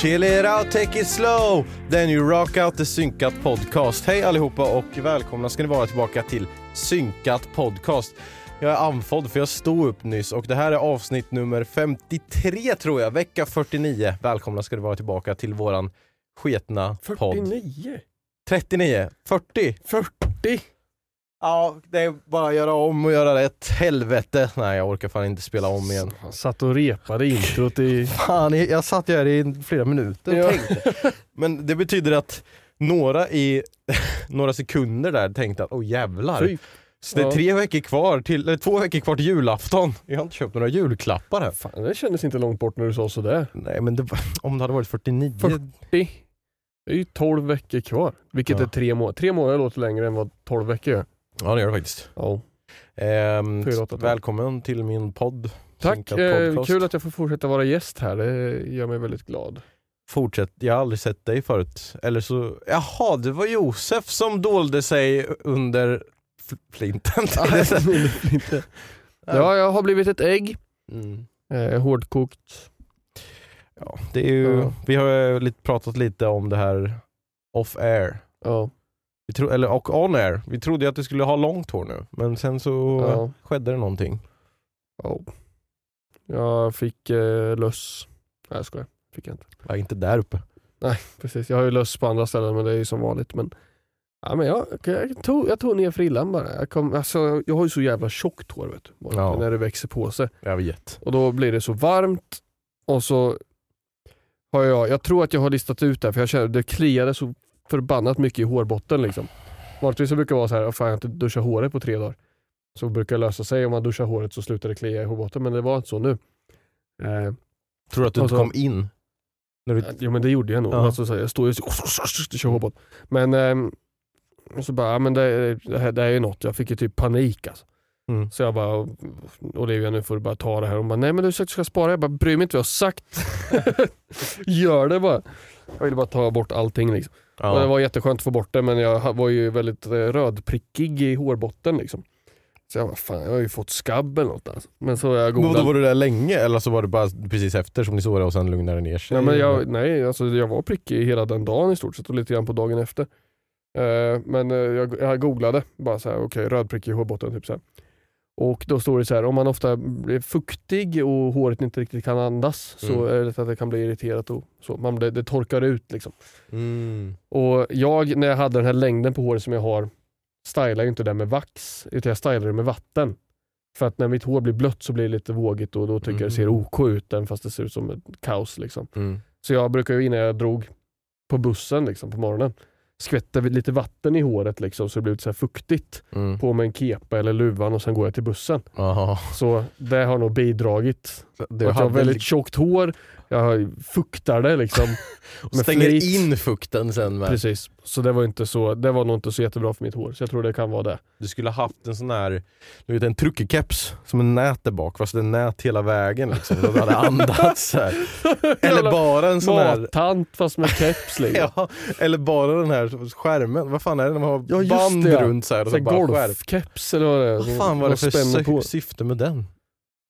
Chill it out, take it slow. Then you rock out the Synkat Podcast. Hej allihopa och välkomna ska ni vara tillbaka till Synkat Podcast. Jag är andfådd för jag stod upp nyss och det här är avsnitt nummer 53 tror jag, vecka 49 Välkomna ska ni vara tillbaka till våran sketna podd. 49? 39, 40 40? Ja, det är bara att göra om och göra rätt. Helvete. Nej, jag orkar fan inte spela om igen. Han satt och repade introt i... Fan, jag satt ju här i flera minuter och Ja. tänkte. Men det betyder att några i några sekunder där tänkte att åh jävlar. Fy. Så det är Ja. tre veckor kvar till, eller två veckor kvar till julafton. Jag har inte köpt några julklappar här. Fan, det kändes inte långt bort när du sa sådär. Nej men det, om det hade varit 49. 40. Det är ju 12 veckor kvar. Vilket Ja. är tre månader. Tre månader låter längre än vad 12 veckor gör. Ja det gör det faktiskt. Ja. Ehm, Fyra, åtta, tolv. välkommen till min podd. Tack, eh, podcast. kul att jag får fortsätta vara gäst här. Det gör mig väldigt glad. Fortsätt, jag har aldrig sett dig förut. Eller så, jaha det var Josef som dolde sig under flinten. ja, jag har blivit ett ägg. Mm. Eh, hårdkokt. Ja, det är ju, Ja. Vi har ju lite, pratat lite om det här off air. Ja. Vi tro, eller och on air. Vi trodde ju att du skulle ha långt hår nu, men sen så Ja. skedde det någonting. ja. Jag fick eh, löss. Nej jag skojar. Fick jag inte. Ja, inte där uppe. Precis, jag har ju löss på andra ställen men det är ju som vanligt. Men, ja, men jag, jag, tog, jag tog ner frillan bara. Jag, kom, alltså, jag har ju så jävla tjockt hår vet du. Ja. När det växer på sig. Jag vet. Och då blir det så varmt och så har jag, jag tror att jag har listat ut det för jag känner det kliade så förbannat mycket i hårbotten liksom. Vanligtvis så brukar det vara så här, fan jag har inte duschat håret på tre dagar. Så brukar det lösa sig om man duschar håret så slutar det klia i hårbotten men det var inte så nu. Eh, Tror du att du inte Alltså- kom in? När du, Jo men det gjorde jag nog. Ja. Alltså, så här, jag står ju så och kör hårbåt. Men, ehm, och så bara, ja, men det, det, här, det här är ju något. Jag fick ju typ panik alltså. mm. Så jag bara, Olivia nu får du bara ta det här. Hon bara, nej men du ska spara. Jag bara, bryr mig inte vad jag har sagt. Gör det bara. Jag ville bara ta bort allting liksom. Och det ja. var jätteskönt att få bort det men jag var ju väldigt eh, rödprickig i hårbotten liksom. Så jag bara, fan jag har ju fått skabb eller något alltså. Men så jag Men googlat. då var du där länge eller så var det bara precis efter som ni såg det och sen lugnade det ner sig? Nej, men jag, nej alltså jag var prickig hela den dagen i stort sett och lite grann på dagen efter. Eh, men eh, jag, jag googlade bara så här, okej rödprick i hårbotten typ så här. Och då står det så här, om man ofta blir fuktig och håret inte riktigt kan andas så Mm. är det att det kan bli irriterat och så. Man, det, det torkar ut liksom. Mm. Och jag, när jag hade den här längden på håret som jag har, stylar ju inte det med vax, utan jag stylar det med vatten. För att när mitt hår blir blött så blir det lite vågigt och då tycker jag det ser Mm. OK ut, även fast det ser ut som ett kaos. Liksom. Mm. Så jag brukar ju innan jag drog på bussen liksom, på morgonen, skvätta lite vatten i håret liksom, så det blir lite så fuktigt. Mm. På med en kepa eller luvan och sen går jag till bussen. Aha. Så det har nog bidragit. Du att jag har väldigt tjockt hår, Jag fuktar det liksom. Och stänger flit. in fukten sen med. Precis. Så det var, inte så, det var nog inte så jättebra för mitt hår. Så jag tror det kan vara det. Du skulle ha haft en sån här, du vet en truckerkeps som en nät där bak fast det är nät hela vägen liksom. Så du hade andats här. Eller bara en sån här Mattant fast med keps liksom. Ja, eller bara den här skärmen, vad fan är det man har Ja, band det, ja. runt så här och Så så golfkeps eller vad det är. Vad fan var det för syfte med den?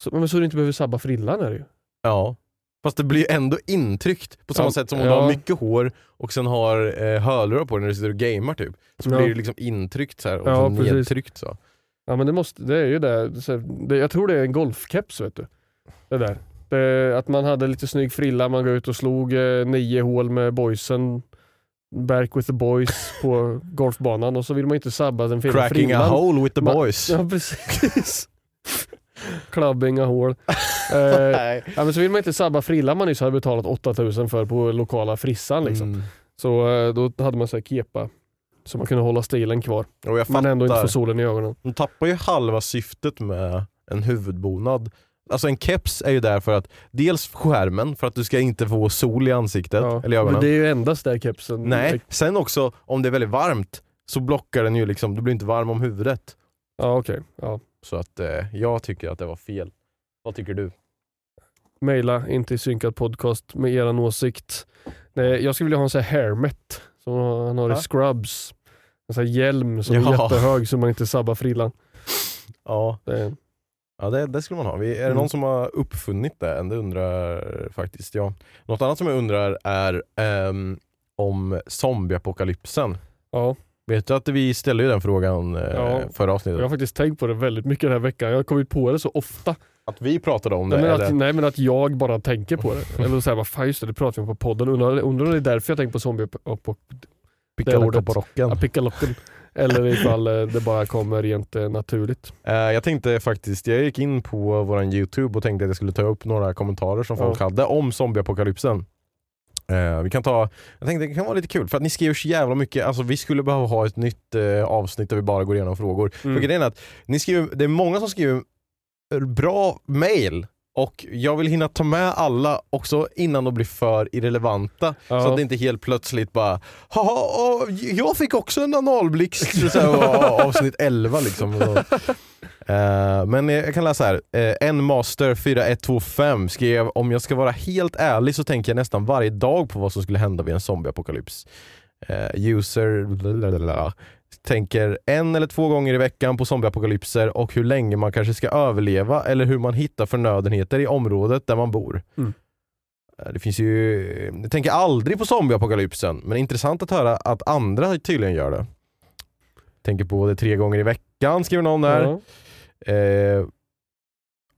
Så, men så du inte behöver sabba frillan är det ju. Ja. Fast det blir ändå intryckt på samma Ja, sätt som om ja. du har mycket hår och sen har eh, hörlurar på dig när du sitter och gamer typ. Så Ja. blir det liksom intryckt så här och Ja, nedtryckt så. Ja men det, måste, det är ju det. Så, det. Jag tror det är en golfkeps vet du. Det där. Det, att man hade lite snygg frilla, man går ut och slog eh, nio hål med boysen. Back with the boys på golfbanan och så vill man inte sabba den fina Cracking frillan. a hole with the Ma- boys. Ja precis. Clubbing a hål. Eh, ja, men så vill man inte sabba frillan man nyss hade betalat 8000 för på lokala frissan. Liksom. Mm. Så eh, då hade man så här kepa så man kunde hålla stilen kvar. Och jag Men ändå inte få solen i ögonen. De tappar ju halva syftet med en huvudbonad. Alltså en keps är ju där för att dels skärmen, för att du ska inte få sol i ansiktet Ja, eller i ögonen. men det är ju endast där kepsen. Nej, sen också om det är väldigt varmt så blockar den ju liksom, du blir inte varm om huvudet. Ja okej. Ja. Så att eh, jag tycker att det var fel. Vad tycker du? Maila in till synkad podcast med eran åsikt. Nej, jag skulle vilja ha en sån här hairmet som han har Ja. i Scrubs. En sån här hjälm som är Ja. jättehög så man inte sabbar frillan. Ja, Det, ja det, det skulle man ha. Vi, är det Mm. någon som har uppfunnit det? Det undrar faktiskt jag. Något annat som jag undrar är ehm, om zombieapokalypsen. ja. Vet du att vi ställde ju den frågan eh, Ja. förra avsnittet? Jag har faktiskt tänkt på det väldigt mycket den här veckan. Jag har kommit på det så ofta. Att vi pratade om det? Nej men, att, nej men att jag bara tänker på det. Eller såhär, vad fan just det, det pratar vi om på podden. Undrar, undrar om det är därför jag tänker på zombie och på Picka ordet. på rocken. ja, pickalocken. Eller ifall eh, det bara kommer rent eh, naturligt. Eh, jag tänkte faktiskt, jag gick in på våran youtube och tänkte att jag skulle ta upp några kommentarer som Ja. folk hade om zombieapokalypsen. Eh, vi kan ta, jag tänkte det kan vara lite kul för att ni skriver så jävla mycket, alltså vi skulle behöva ha ett nytt eh, avsnitt där vi bara går igenom frågor. Mm. För grejen är att ni skriver, det är många som skriver bra mail och jag vill hinna ta med alla också innan de blir för irrelevanta. Ja. Så att det inte helt plötsligt bara Haha, jag fick också en analblixt avsnitt 11 liksom. Eh, men jag kan läsa här. Uh, en master 4125 skrev om jag ska vara helt ärlig så tänker jag nästan varje dag på vad som skulle hända vid en zombieapokalyps. Eh, user blablabla, tänker en eller två gånger i veckan på zombieapokalypser och hur länge man kanske ska överleva eller hur man hittar förnödenheter i området där man bor. Mm. Eh, Det finns ju, jag tänker aldrig på zombieapokalypsen, men intressant att höra att andra tydligen gör det. Tänker på det tre gånger i veckan, skriver någon där. Ja. Eh,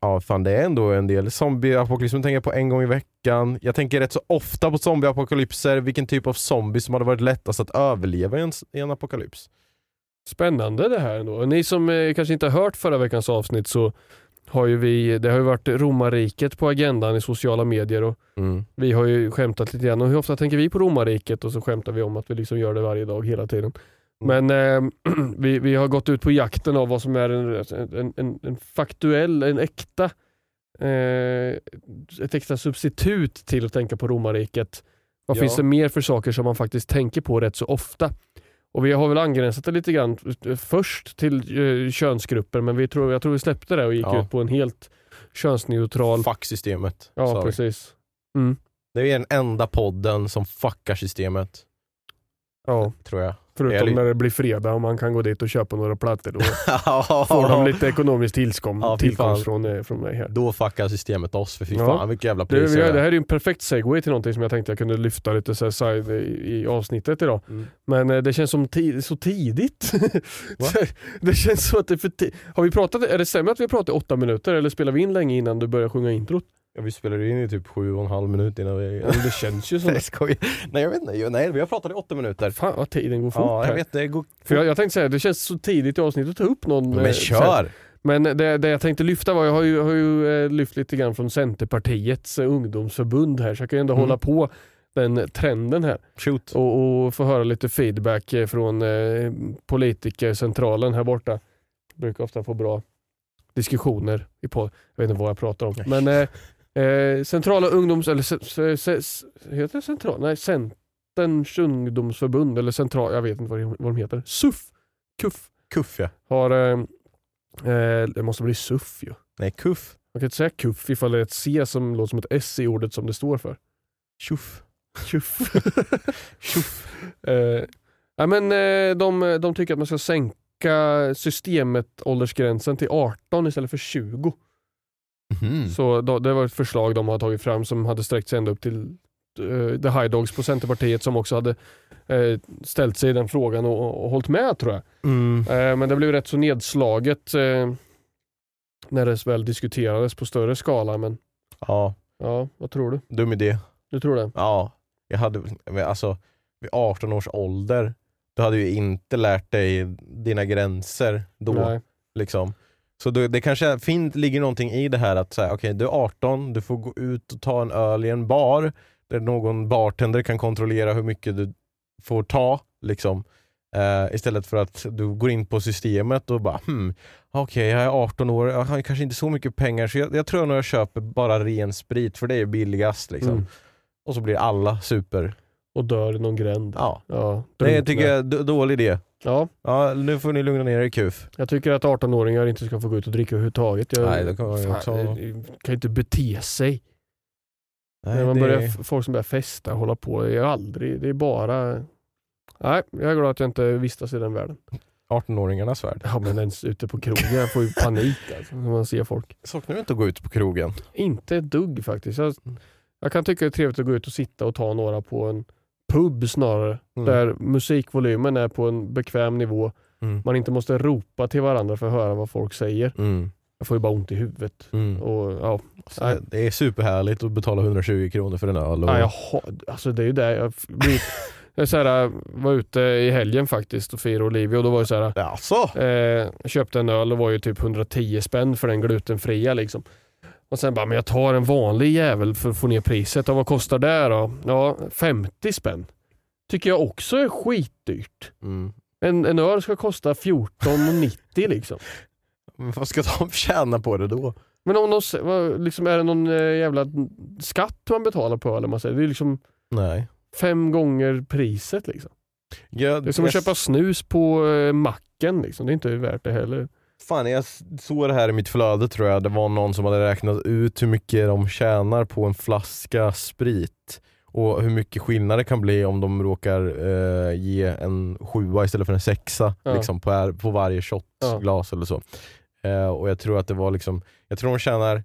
ja, fan det är ändå en del. Zombieapokalypsen tänker jag på en gång i veckan. Jag tänker rätt så ofta på zombieapokalypser, vilken typ av zombie som hade varit lättast att överleva i en, i en apokalyps. Spännande det här ändå. Ni som eh, kanske inte har hört förra veckans avsnitt så har ju vi, det har ju varit romarriket på agendan i sociala medier och Mm. vi har ju skämtat lite grann. Och hur ofta tänker vi på romarriket och så skämtar vi om att vi liksom gör det varje dag hela tiden. Men eh, vi, vi har gått ut på jakten av vad som är en, en, en, en faktuell, en äkta eh, ett extra substitut till att tänka på romarriket. Vad Ja. finns det mer för saker som man faktiskt tänker på rätt så ofta? Och Vi har väl angränsat det lite grann eh, först till eh, könsgrupper men vi tror, jag tror vi släppte det och gick Ja. ut på en helt könsneutral. Fuck systemet. Ja sa vi. precis. Mm. Det är den enda podden som fuckar systemet, Ja, tror jag. förutom Eller- när det blir fredag och man kan gå dit och köpa några plattor. Då får de lite ekonomiskt tillskom, Ja, tillkomst från, eh, från mig här. Då fuckar systemet oss, för fy Ja. fan vilka jävla priser det det är. här är ju en perfekt segway till någonting som jag tänkte jag kunde lyfta lite så side i, i avsnittet idag. Mm. Men eh, det känns som ti- så tidigt. Det känns så att det är för Har vi pratat, är det stämmer att vi pratat åtta minuter eller spelar vi in länge innan du börjar sjunga introt? Ja, vi spelade in i typ sju och en halv minut innan vi... Det känns ju som Nej. Nej jag vet inte, nej vi har pratat i åtta minuter. Fan vad tiden går fort Ja, jag vet det går För jag, jag tänkte säga, det känns så tidigt i avsnittet att ta upp någon. eh, Men här- kör! Men det, det jag tänkte lyfta var, jag har ju, har ju eh, lyft lite grann från Centerpartiets eh, ungdomsförbund här, så jag kan ju ändå Mm. hålla på den trenden här Shoot. och, och få höra lite feedback eh, från eh, politikercentralen här borta. Brukar ofta få bra diskussioner i podd. Jag vet inte vad jag pratar om. Men eh, Eh, centrala ungdoms... Eller se, se, se, se- heter det central? Nej, Centerns ungdomsförbund eller central... Jag vet inte vad, de- vad de heter. SUF. KUF. Kuff ja. Har... Eh, eh, det måste bli SUF ju. Nej, kuff. Man kan inte säga KUF ifall det är ett C som låter som ett S i ordet som det står för. Tjoff. Tjuff. Tjuff. Eh, ja, men, eh, de, de tycker att man ska sänka systemet åldersgränsen till 18 istället för 20. Mhm. Så då, det var ett förslag de har tagit fram som hade sträckt sig ända upp till eh, The High Dogs på Centerpartiet som också hade eh, ställt sig i den frågan och, och, och hållit med tror jag. Mm. Eh, men det blev rätt så nedslaget när det väl diskuterades på större skala. Men Ja, ja, vad tror du? dum idé. Du tror det? Ja, jag hade, alltså vid 18 års ålder, du hade ju inte lärt dig dina gränser då. Nej. Liksom. Så det, det kanske fint, ligger någonting i det här att säga, okej du är 18, du får gå ut och ta en öl i en bar där någon bartender kan kontrollera hur mycket du får ta. Liksom. Eh, istället för att du går in på systemet och bara hmm, okej jag är 18 år, jag har kanske inte så mycket pengar så jag, jag tror nog jag köper bara ren sprit för det är billigast. Liksom. Mm. Och så blir alla super. Och dör i någon gränd. Ja. Ja, Det tycker jag är d- dålig idé. Ja, Ja, nu får ni lugna ner er kuf. jag tycker att 18-åringar inte ska få gå ut och dricka överhuvudtaget. Jag, Nej, det kan ju Fan, också- kan inte bete sig. Nej, När man det- börjar, folk som börjar festa och hålla på, det är aldrig, det är bara... Nej, jag är glad att jag inte vistas i den världen. 18-åringarnas värld. Ja men ens ute på krogen, jag får ju panik alltså, när man ser folk. Saknar du inte att gå ut på krogen? Inte ett dugg faktiskt. Jag, jag kan tycka det är trevligt att gå ut och sitta och ta några på en pub snarare. Mm. Där musikvolymen är på en bekväm nivå. Mm. Man inte måste ropa till varandra för att höra vad folk säger. Mm. Jag får ju bara ont i huvudet. Mm. Och, ja, Så det är superhärligt att betala 120 kronor för en öl. Och... Ja, jag har, alltså det är ju det jag blir, jag så här, var ute i helgen faktiskt och firade Olivia och då var det så här, Alltså? eh, jag köpte en öl och var ju typ 110 spänn för den glutenfria liksom. Och sen bara, men jag tar en vanlig jävel för att få ner priset. Och vad kostar det då? Ja, 50 spänn. Tycker jag också är skitdyrt. Mm. En, en öl ska kosta 14,90 liksom. Men vad ska de tjäna på det då? Men om de, liksom, är det någon eh, jävla skatt man betalar på om Man säger? Det är liksom Nej. fem gånger priset liksom. Jag, Det är som att köpa snus på eh, macken. Liksom. Det är inte värt det heller. Fan, jag såg det här i mitt flöde tror jag. Det var någon som hade räknat ut hur mycket de tjänar på en flaska sprit. Och hur mycket skillnad det kan bli om de råkar eh, ge en sjua istället för en sexa Ja. liksom, på, på varje shotglas eller så. Eh, och jag tror att det var liksom, jag tror de tjänar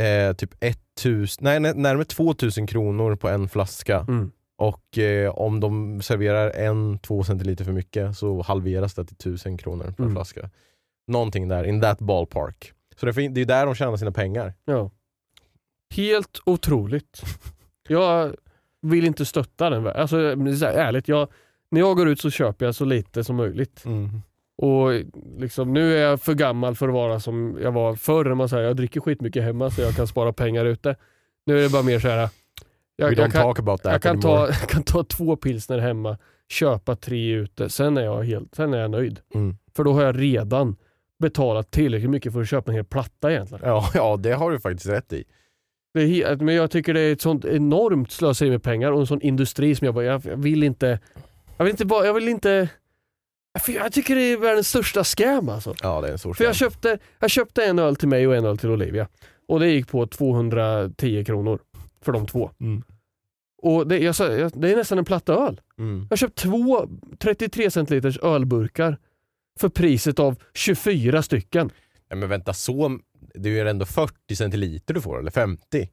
eh, typ 1000, nej nej, närmare 2000 kronor på en flaska. Mm. Och eh, om de serverar en, två centiliter för mycket så halveras det till 1000 kronor per Mm. flaska. Någonting där, in that ballpark. Så det är är där de tjänar sina pengar. Ja. Helt otroligt. Jag vill inte stötta den. Alltså, här, ärligt, jag, när jag går ut så köper jag så lite som möjligt. Och liksom, nu är jag för gammal för att vara som jag var förr. när Man säger, jag dricker skitmycket hemma så jag kan spara pengar ute. Nu är det bara mer så här. Jag, jag, kan, jag, kan ta, kan ta två pilsner hemma, köpa tre ute, sen är jag, helt, sen är jag nöjd. Mm. För då har jag redan betalat tillräckligt mycket för att köpa en hel platta egentligen. Ja, ja, det har du faktiskt rätt i. Det är, he- men jag tycker det är ett sånt enormt slöseri med pengar och en sån industri som jag bara, jag, vill inte, jag vill inte bara, jag vill inte, jag, tycker det är världens största scam alltså. Ja, det är en stor För jag scam. köpte, jag köpte en öl till mig och en öl till Olivia. Och det gick på 210 kronor för de två. Mm. Och det, jag, det är nästan en platta öl. Mm. Jag har köpt två 33 centiliters ölburkar för priset av 24 stycken. Nej, men vänta, så, det är ju ändå 40 centiliter du får, eller 50?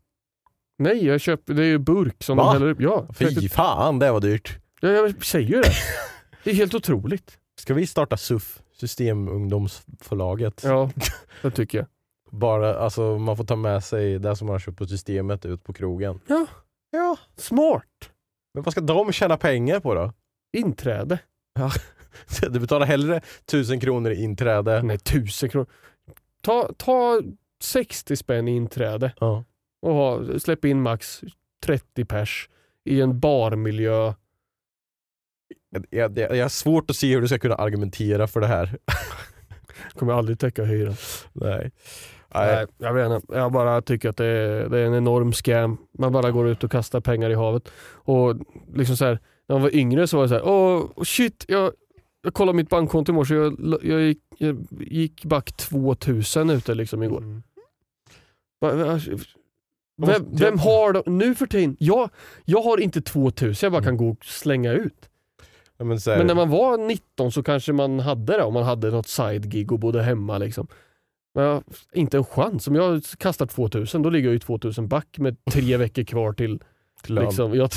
Nej, jag köper, det är ju burk som Va? de häller upp. Ja, Fy fan, det var dyrt. jag, jag säger ju det. Det är helt otroligt. Ska vi starta SUF, Systemungdomsförlaget? Ja, det tycker jag. Bara, alltså, man får ta med sig det som man har köpt på systemet ut på krogen. Ja. Ja. Smart. Men vad ska de tjäna pengar på då? Inträde. Du betalar hellre 1000 kronor i inträde. Nej, tusen kronor. Ta, ta 60 spänn i inträde Ja. och ha, släpp in max 30 pers i en barmiljö. Jag, jag, jag har svårt att se hur du ska kunna argumentera för det här. Kommer aldrig täcka hyran. Nej. Nej, jag vet inte. Jag bara tycker att det är, det är en enorm scam. Man bara går ut och kastar pengar i havet. Och liksom så här, när man var yngre så var det så här, åh shit, jag, jag kollade mitt bankkonto i morse, jag, jag, gick, jag gick back 2000 ute liksom igår. Mm. Vad Vem, vem har de, nu för tiden, jag, jag har inte 2000 jag bara kan gå och slänga ut. Ja, men, Men när man var 19 så kanske man hade det, om man hade något side-gig och bodde hemma. Liksom. Men jag, inte en chans. Om jag kastar 2000 då ligger jag ju 2000 back med tre veckor kvar till... lön. Liksom, jag,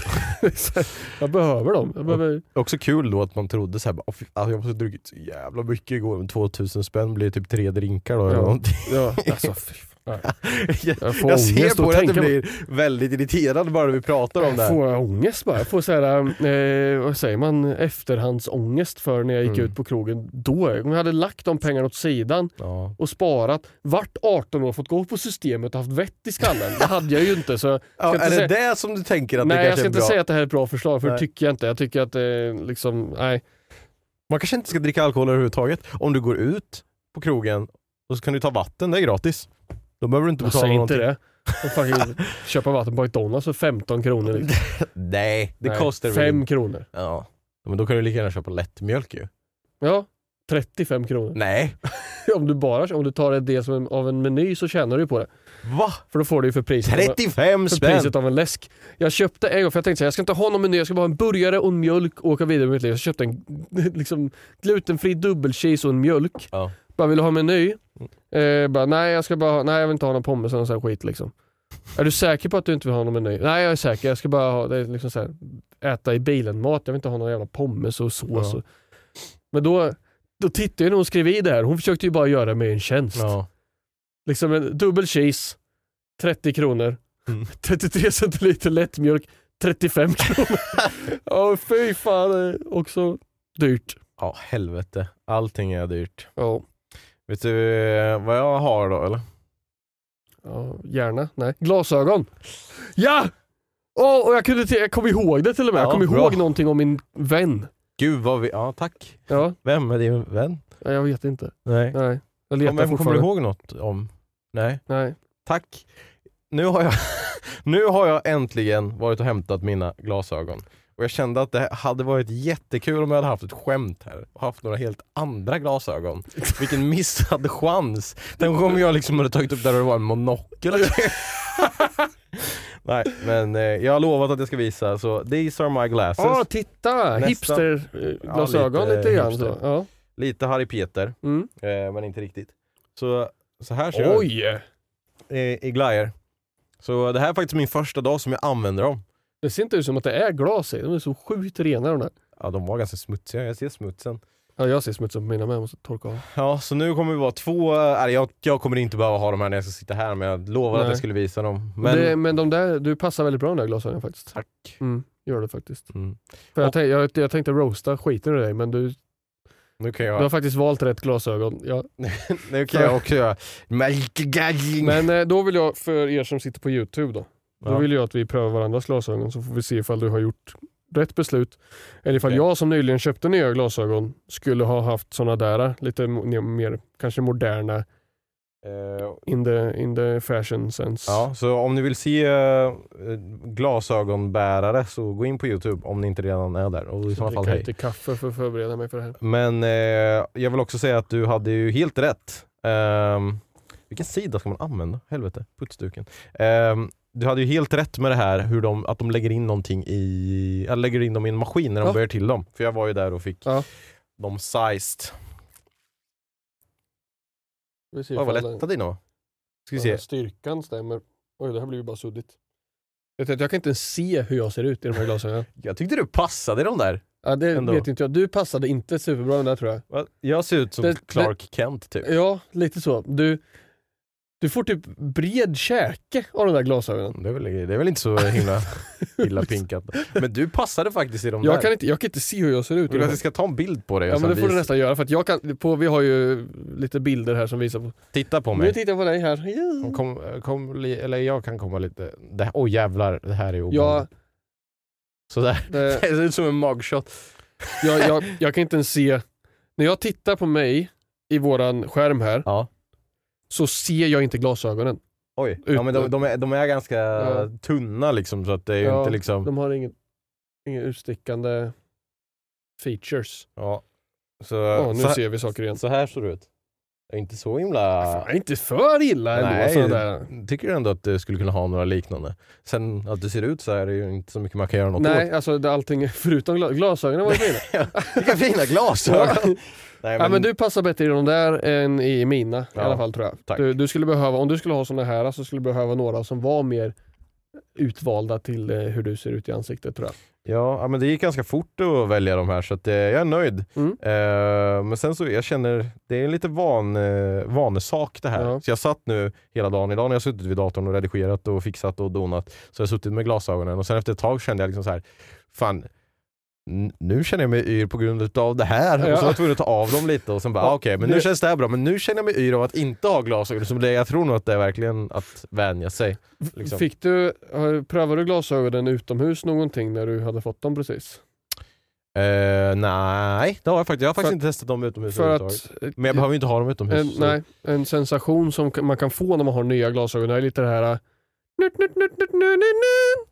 jag behöver dem. Jag behöver, Också kul då att man trodde såhär, alltså jag måste ha druckit så jävla mycket igår, men 2000 spänn blir typ tre drinkar då eller Ja. någonting. ja, alltså. Jag, Jag jag ser på dig att du blir väldigt irriterad bara när vi pratar om det Jag här. får ångest bara. Jag får så här, eh, vad säger man, efterhandsångest för när jag gick Mm. ut på krogen. Då, om jag hade lagt de pengarna åt sidan Ja. och sparat, vart 18 år, fått gå på systemet och haft vett i skallen. Det hade jag ju inte. Så Ja, inte är det säga- det som du tänker att det nej, jag ska inte säga att det här är ett bra förslag för Nej. det tycker jag inte. Jag tycker att det liksom, nej. Man kanske inte ska dricka alkohol överhuvudtaget. Om du går ut på krogen och så kan du ta vatten, det är gratis. Då behöver du inte betala inte någonting. det. Och fucking köpa vatten på McDonalds för 15 kronor. Liksom. Nej, det Nej, kostar väl 5 inte- kronor. Ja. Men då kan du lika gärna köpa lättmjölk ju. Ja, 35 kronor. Nej. Om du bara om du tar en del som en, av en meny så tjänar du på det. Va? För då får du ju för priset. av- 35 för spänn? priset av en läsk. Jag köpte en gång, för jag tänkte så här, jag ska inte ha någon meny, jag ska bara ha en burgare och en mjölk och åka vidare med mitt liv. Så jag köpte en liksom, glutenfri dubbelcheese och en mjölk. Ja. Bara, vill du ha meny? Eh, bara, nej, jag ska bara ha, nej jag vill inte ha någon pommes eller sån skit liksom. Är du säker på att du inte vill ha någon meny? Nej jag är säker, jag ska bara ha, det är liksom så här, äta i bilen mat, jag vill inte ha någon jävla pommes och sås. Ja. Och, men då, då tittade jag när hon skrev i det här, hon försökte ju bara göra mig en tjänst. Ja. Liksom en dubbel cheese, 30 kronor. Mm. 33 centiliter lättmjölk, 35 kronor. Ja fy fan, också dyrt. ja, helvete. Allting är dyrt. Ja, Vet du eh, vad jag har då eller? ja gärna. Nej. Glasögon. Ja! Åh, och jag, kunde till, jag kom ihåg det till och med. Ja, jag kom bra. ihåg någonting om min vän. Gud vad vi, ja tack. Ja, Vem är din vän? nej, jag vet inte. Nej. Nej, jag letar vem kommer du fortfarande. ihåg något om? Nej. Nej. Tack. Nu har, jag, nu har jag äntligen varit och hämtat mina glasögon. Och jag kände att det hade varit jättekul om jag hade haft ett skämt här och haft några helt andra glasögon. Vilken missad chans! Tänk om jag liksom hade tagit upp där det var en monokel. Nej men eh, jag har lovat att jag ska visa så these are my glasses. Åh, titta! Nästa. Hipsterglasögon Ja, lite lite, grann. Så. Ja. Lite Harry Peter Mm. eh, men inte riktigt. Så, så här ser jag Oj! i, i glajjor. Så det här är faktiskt min första dag som jag använder dem. Det ser inte ut som att det är glas i. De är så sjukt rena de där. Ja de var ganska smutsiga, jag ser smutsen. Ja, jag ser smutsigt på mina med, jag måste torka av. Ja så nu kommer vi vara två, äh, jag, jag kommer inte behöva ha dem här när jag ska sitta här men jag lovade att jag skulle visa dem. Men, det, men de där, du passar väldigt bra de där glasögonen faktiskt. tack. Mm, gör det faktiskt. Mm. För jag, Och- tänk, jag, jag tänkte roasta skiten ur dig men du, Nu kan du har jag, faktiskt valt rätt glasögon. Ja. nu kan jag också göra. Men eh, då vill jag, för er som sitter på Youtube då, då Ja. vill jag att vi prövar varandras glasögon så får vi se ifall du har gjort rätt beslut. Eller ifall Okej. jag som nyligen köpte nya glasögon skulle ha haft såna där lite mer kanske moderna Eh, in the, in the fashion sense. Ja, så om ni vill se eh, glasögonbärare så gå in på Youtube om ni inte redan är där. Och i Så sådana fall hej. lite kaffe för att förbereda mig för det här. Men eh, jag vill också säga att du hade ju helt rätt. Ehm, vilken sida ska man använda? Helvete, putsduken. Ehm, du hade ju helt rätt med det här hur de, att de lägger in någonting i, eller lägger in dem i en maskin när de Ja. börjar till dem. För jag var ju där och fick Ja. dem sized. Vi ser Oj, vad den- lätta dina var. Ska vi den se. Styrkan stämmer. Oj, det här blir ju bara suddigt. Du, Jag kan inte ens se hur jag ser ut i de här glasögonen. Jag tyckte du passade i de där. Ja, det Ändå. vet inte jag. Du passade inte superbra det där tror jag. Jag ser ut som Det- Clark Kent typ. Ja, lite så. Du, du får typ bred käke av de där glasögonen. Det är, väl, det är väl inte så himla illa pinkat. Men du passade faktiskt i de Jag där. kan, inte, jag kan inte se hur jag ser ut. Vill du att jag ska ta en bild på dig? Ja men det får du nästan göra för att jag kan, på, vi har ju lite bilder här som visar på... Titta på Nu mig. tittar jag på dig här. Ja. Kom, kom, eller jag kan komma lite... Här, oh jävlar, det här är Ja, obehagligt. Sådär. det, Det ser ut som en mugshot. jag, jag, jag kan inte ens se... När jag tittar på mig i våran skärm här, Ja. Så ser jag inte glasögonen. Oj, ja, men de, de, är, de är ganska Ja. tunna liksom så att det är ju Ja, inte liksom... De har ingen, inga utstickande features. Ja. Så, Ja, nu så, här, ser vi saker igen. så här ser det ut. Det är inte så himla... Fan, inte för illa ändå. Nej, sådana där. tycker ändå att du skulle kunna ha några liknande. Sen att det ser ut så här är ju inte så mycket man kan göra något Nej, åt. alltså det, allting förutom gla- glasögonen var ju fina. Vilka fina glasögon! Nej, Ja, men du passar bättre i de där än i mina i Ja, alla fall tror jag. Du, du skulle behöva, om du skulle ha såna här så skulle du behöva några som var mer utvalda till eh, hur du ser ut i ansiktet tror jag. Ja, men det gick ganska fort att välja de här så att, eh, jag är nöjd. Mm. Eh, men sen så, jag känner, det är en lite van, eh, vanesak det här. Ja. Så jag satt nu hela dagen, idag när jag suttit vid datorn och redigerat och fixat och donat, så har jag suttit med glasögonen och sen efter ett tag kände jag liksom så här, fan nu känner jag mig yr på grund av det här. Ja. Och så var jag tvungen att ta av dem lite och sen bara, Ja, okej men nu känns det här bra. Men nu känner jag mig yr av att inte ha glasögon. Så det, jag tror nog att det är verkligen att vänja sig. Liksom. Fick du, prövade du glasögonen utomhus någonting när du hade fått dem precis? Eh, nej, det har jag faktiskt. Jag har faktiskt För- inte testat dem utomhus För att Men jag behöver ju inte ha dem utomhus. en, så- nej, en sensation som man kan få när man har nya glasögon är lite det här nut,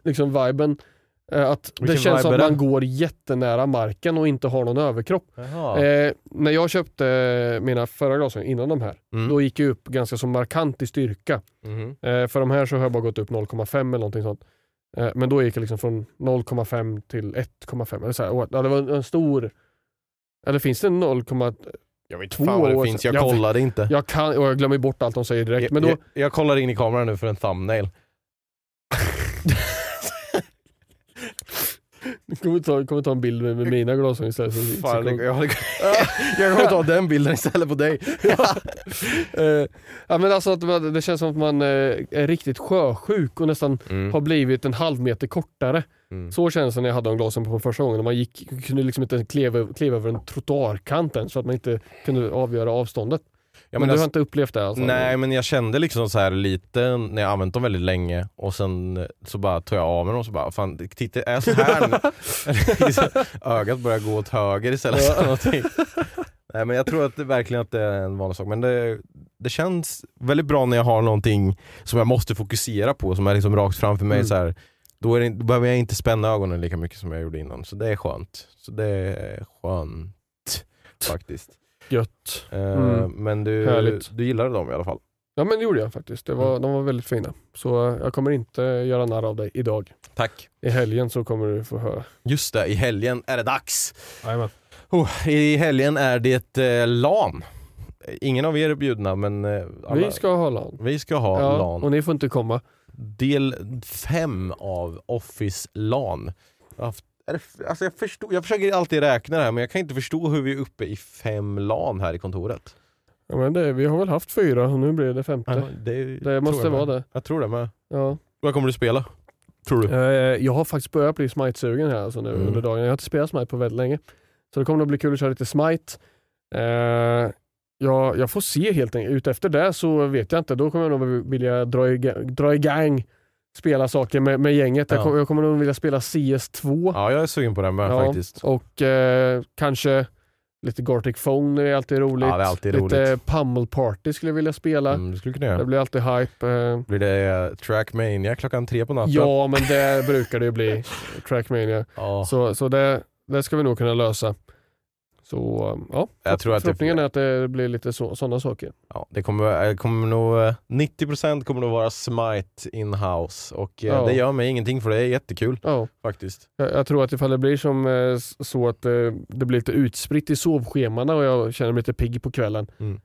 liksom viben. Eh, Att det Vilken känns som att det? man går jättenära marken och inte har någon överkropp. Eh, när jag köpte mina förra glasögon innan de här, Mm. då gick jag upp ganska så markant i styrka. Mhm. Eh, för de här så har jag bara gått upp 0,5 eller någonting sånt. Eh, men då gick jag liksom från 0,5 till 1,5. Eller så här. Och, ja, det var en, stor... Eller finns det 0, Jag vet fan vad det finns, Jag- kollade inte. jag kan, och jag glömmer bort allt de säger direkt. jag, Men då, jag, jag kollar in i kameran nu för en thumbnail. Kommer ta, kommer ta en bild med, med mina glasögon istället. Så, Fan, så, jag, jag, jag kommer ta den bilden istället på dig. Ja, men alltså att man- det känns som att man eh, är riktigt sjösjuk och nästan Mm. har blivit en halv meter kortare. Mm. Så känns det när jag hade de glasen på första gången. Man gick, kunde liksom inte kliva, kliva över en trottoarkant än så att man inte kunde avgöra avståndet. Men men du alltså, har inte upplevt det alltså? Nej men jag kände liksom så här lite när jag använt dem väldigt länge och sen så bara tog jag av mig dem och så bara, fan titta är jag så här liksom, Ögat börjar gå åt höger istället för någonting. Nej men jag tror att det, verkligen att det är en vanlig sak men det, det känns väldigt bra när jag har någonting som jag måste fokusera på som är liksom rakt framför mig Mm. så här. Då, är det, då behöver jag inte spänna ögonen lika mycket som jag gjorde innan så det är skönt. Så det är skönt faktiskt. Gött. Eh, Mm. Men du, Härligt. du gillade dem i alla fall? Ja men det gjorde jag faktiskt. Det var, Mm. De var väldigt fina. Så eh, jag kommer inte göra narr av dig idag. Tack. I helgen så kommer du få höra. Just det, i helgen är det dags. Jajamän. Oh, I helgen är det eh, LAN. Ingen av er är bjudna men eh, alla, Vi ska ha LAN. vi ska ha Ja, LAN. och ni får inte komma. Del 5 av Office LAN. Jag, har haft- alltså jag, förstår, jag försöker alltid räkna det här men jag kan inte förstå hur vi är uppe i fem LAN här i kontoret. Ja, men det, vi har väl haft fyra och nu blir det femte. det, Det tror måste vara det. Jag tror det med. Ja. Vad kommer du spela? Tror du? Eh, Jag har faktiskt börjat bli Smite-sugen här alltså nu Mm. under dagen. Jag har inte spelat Smite på väldigt länge. Så det kommer nog bli kul att köra lite Smite. Eh, jag, jag får se helt enkelt. Ut efter det så vet jag inte. Då kommer jag nog vilja dra, i, dra igång spela saker med, med gänget. Jag, Ja. kommer, jag kommer nog vilja spela CS2 Ja, jag är sugen på den med Ja. faktiskt. och eh, kanske lite Gartic Phone är alltid roligt. Ja, är alltid lite roligt. Pummel Party skulle jag vilja spela. Mm, det skulle kunna Det blir alltid hype. Eh, Blir det eh, Trackmania klockan tre på natten? ja, men det brukar det ju bli. Trackmania. Ja. Så, så det, det ska vi nog kunna lösa. Så ja, Jag tror att det- förhoppningen är att det blir lite så, sådana saker. Ja, det kommer, eh, kommer nog, eh, 90% kommer nog vara Smite in-house och eh, Ja. det gör mig ingenting för det är jättekul Ja, faktiskt. jag, jag tror att ifall det blir som eh, så att eh, det blir lite utspritt i sovschemana och jag känner mig lite pigg på kvällen. Mm.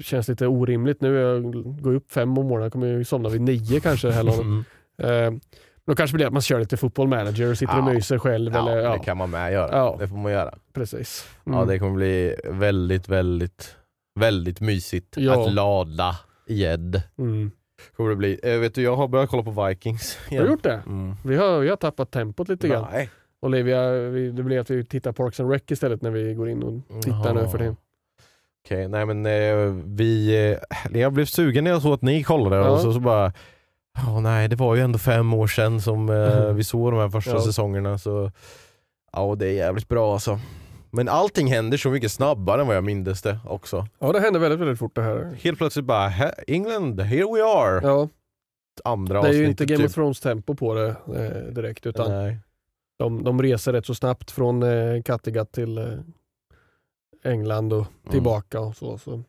Känns lite orimligt nu. Jag går upp fem om morgonen, jag kommer ju somna vid nio kanske. Här mm. Då kanske blir det att man kör lite football manager och sitter och Ja. myser själv. Ja, eller, ja, det kan man med göra. Ja. Det får man göra. precis. Ja, Mm. det kommer bli väldigt, väldigt, väldigt mysigt Ja. att lada igen. Mm. Kommer det bli. Eh, vet du, jag har börjat kolla på Vikings Har du gjort det? Mm. Vi har, vi har tappat tempot lite grann. Nej. Olivia, vi, det blir att vi tittar Parks and Rec istället när vi går in och tittar nu för tiden. Okej, nej men eh, vi, eh, jag blev sugen när jag såg att ni kollade Ja. och så, så bara Ja nej det var ju ändå fem år sedan som eh, vi såg de här första Ja. säsongerna så Ja det är jävligt bra alltså. Men allting händer så mycket snabbare än vad jag mindes det också. Ja det hände väldigt väldigt fort det här. Helt plötsligt bara, "Hä, England, here we are! Ja, Andra det är ju inte Game of typ. Thrones tempo på det eh, direkt utan Nej. de, de reser rätt så snabbt från eh, Kattegatt till eh, England och Mm. tillbaka och så. så.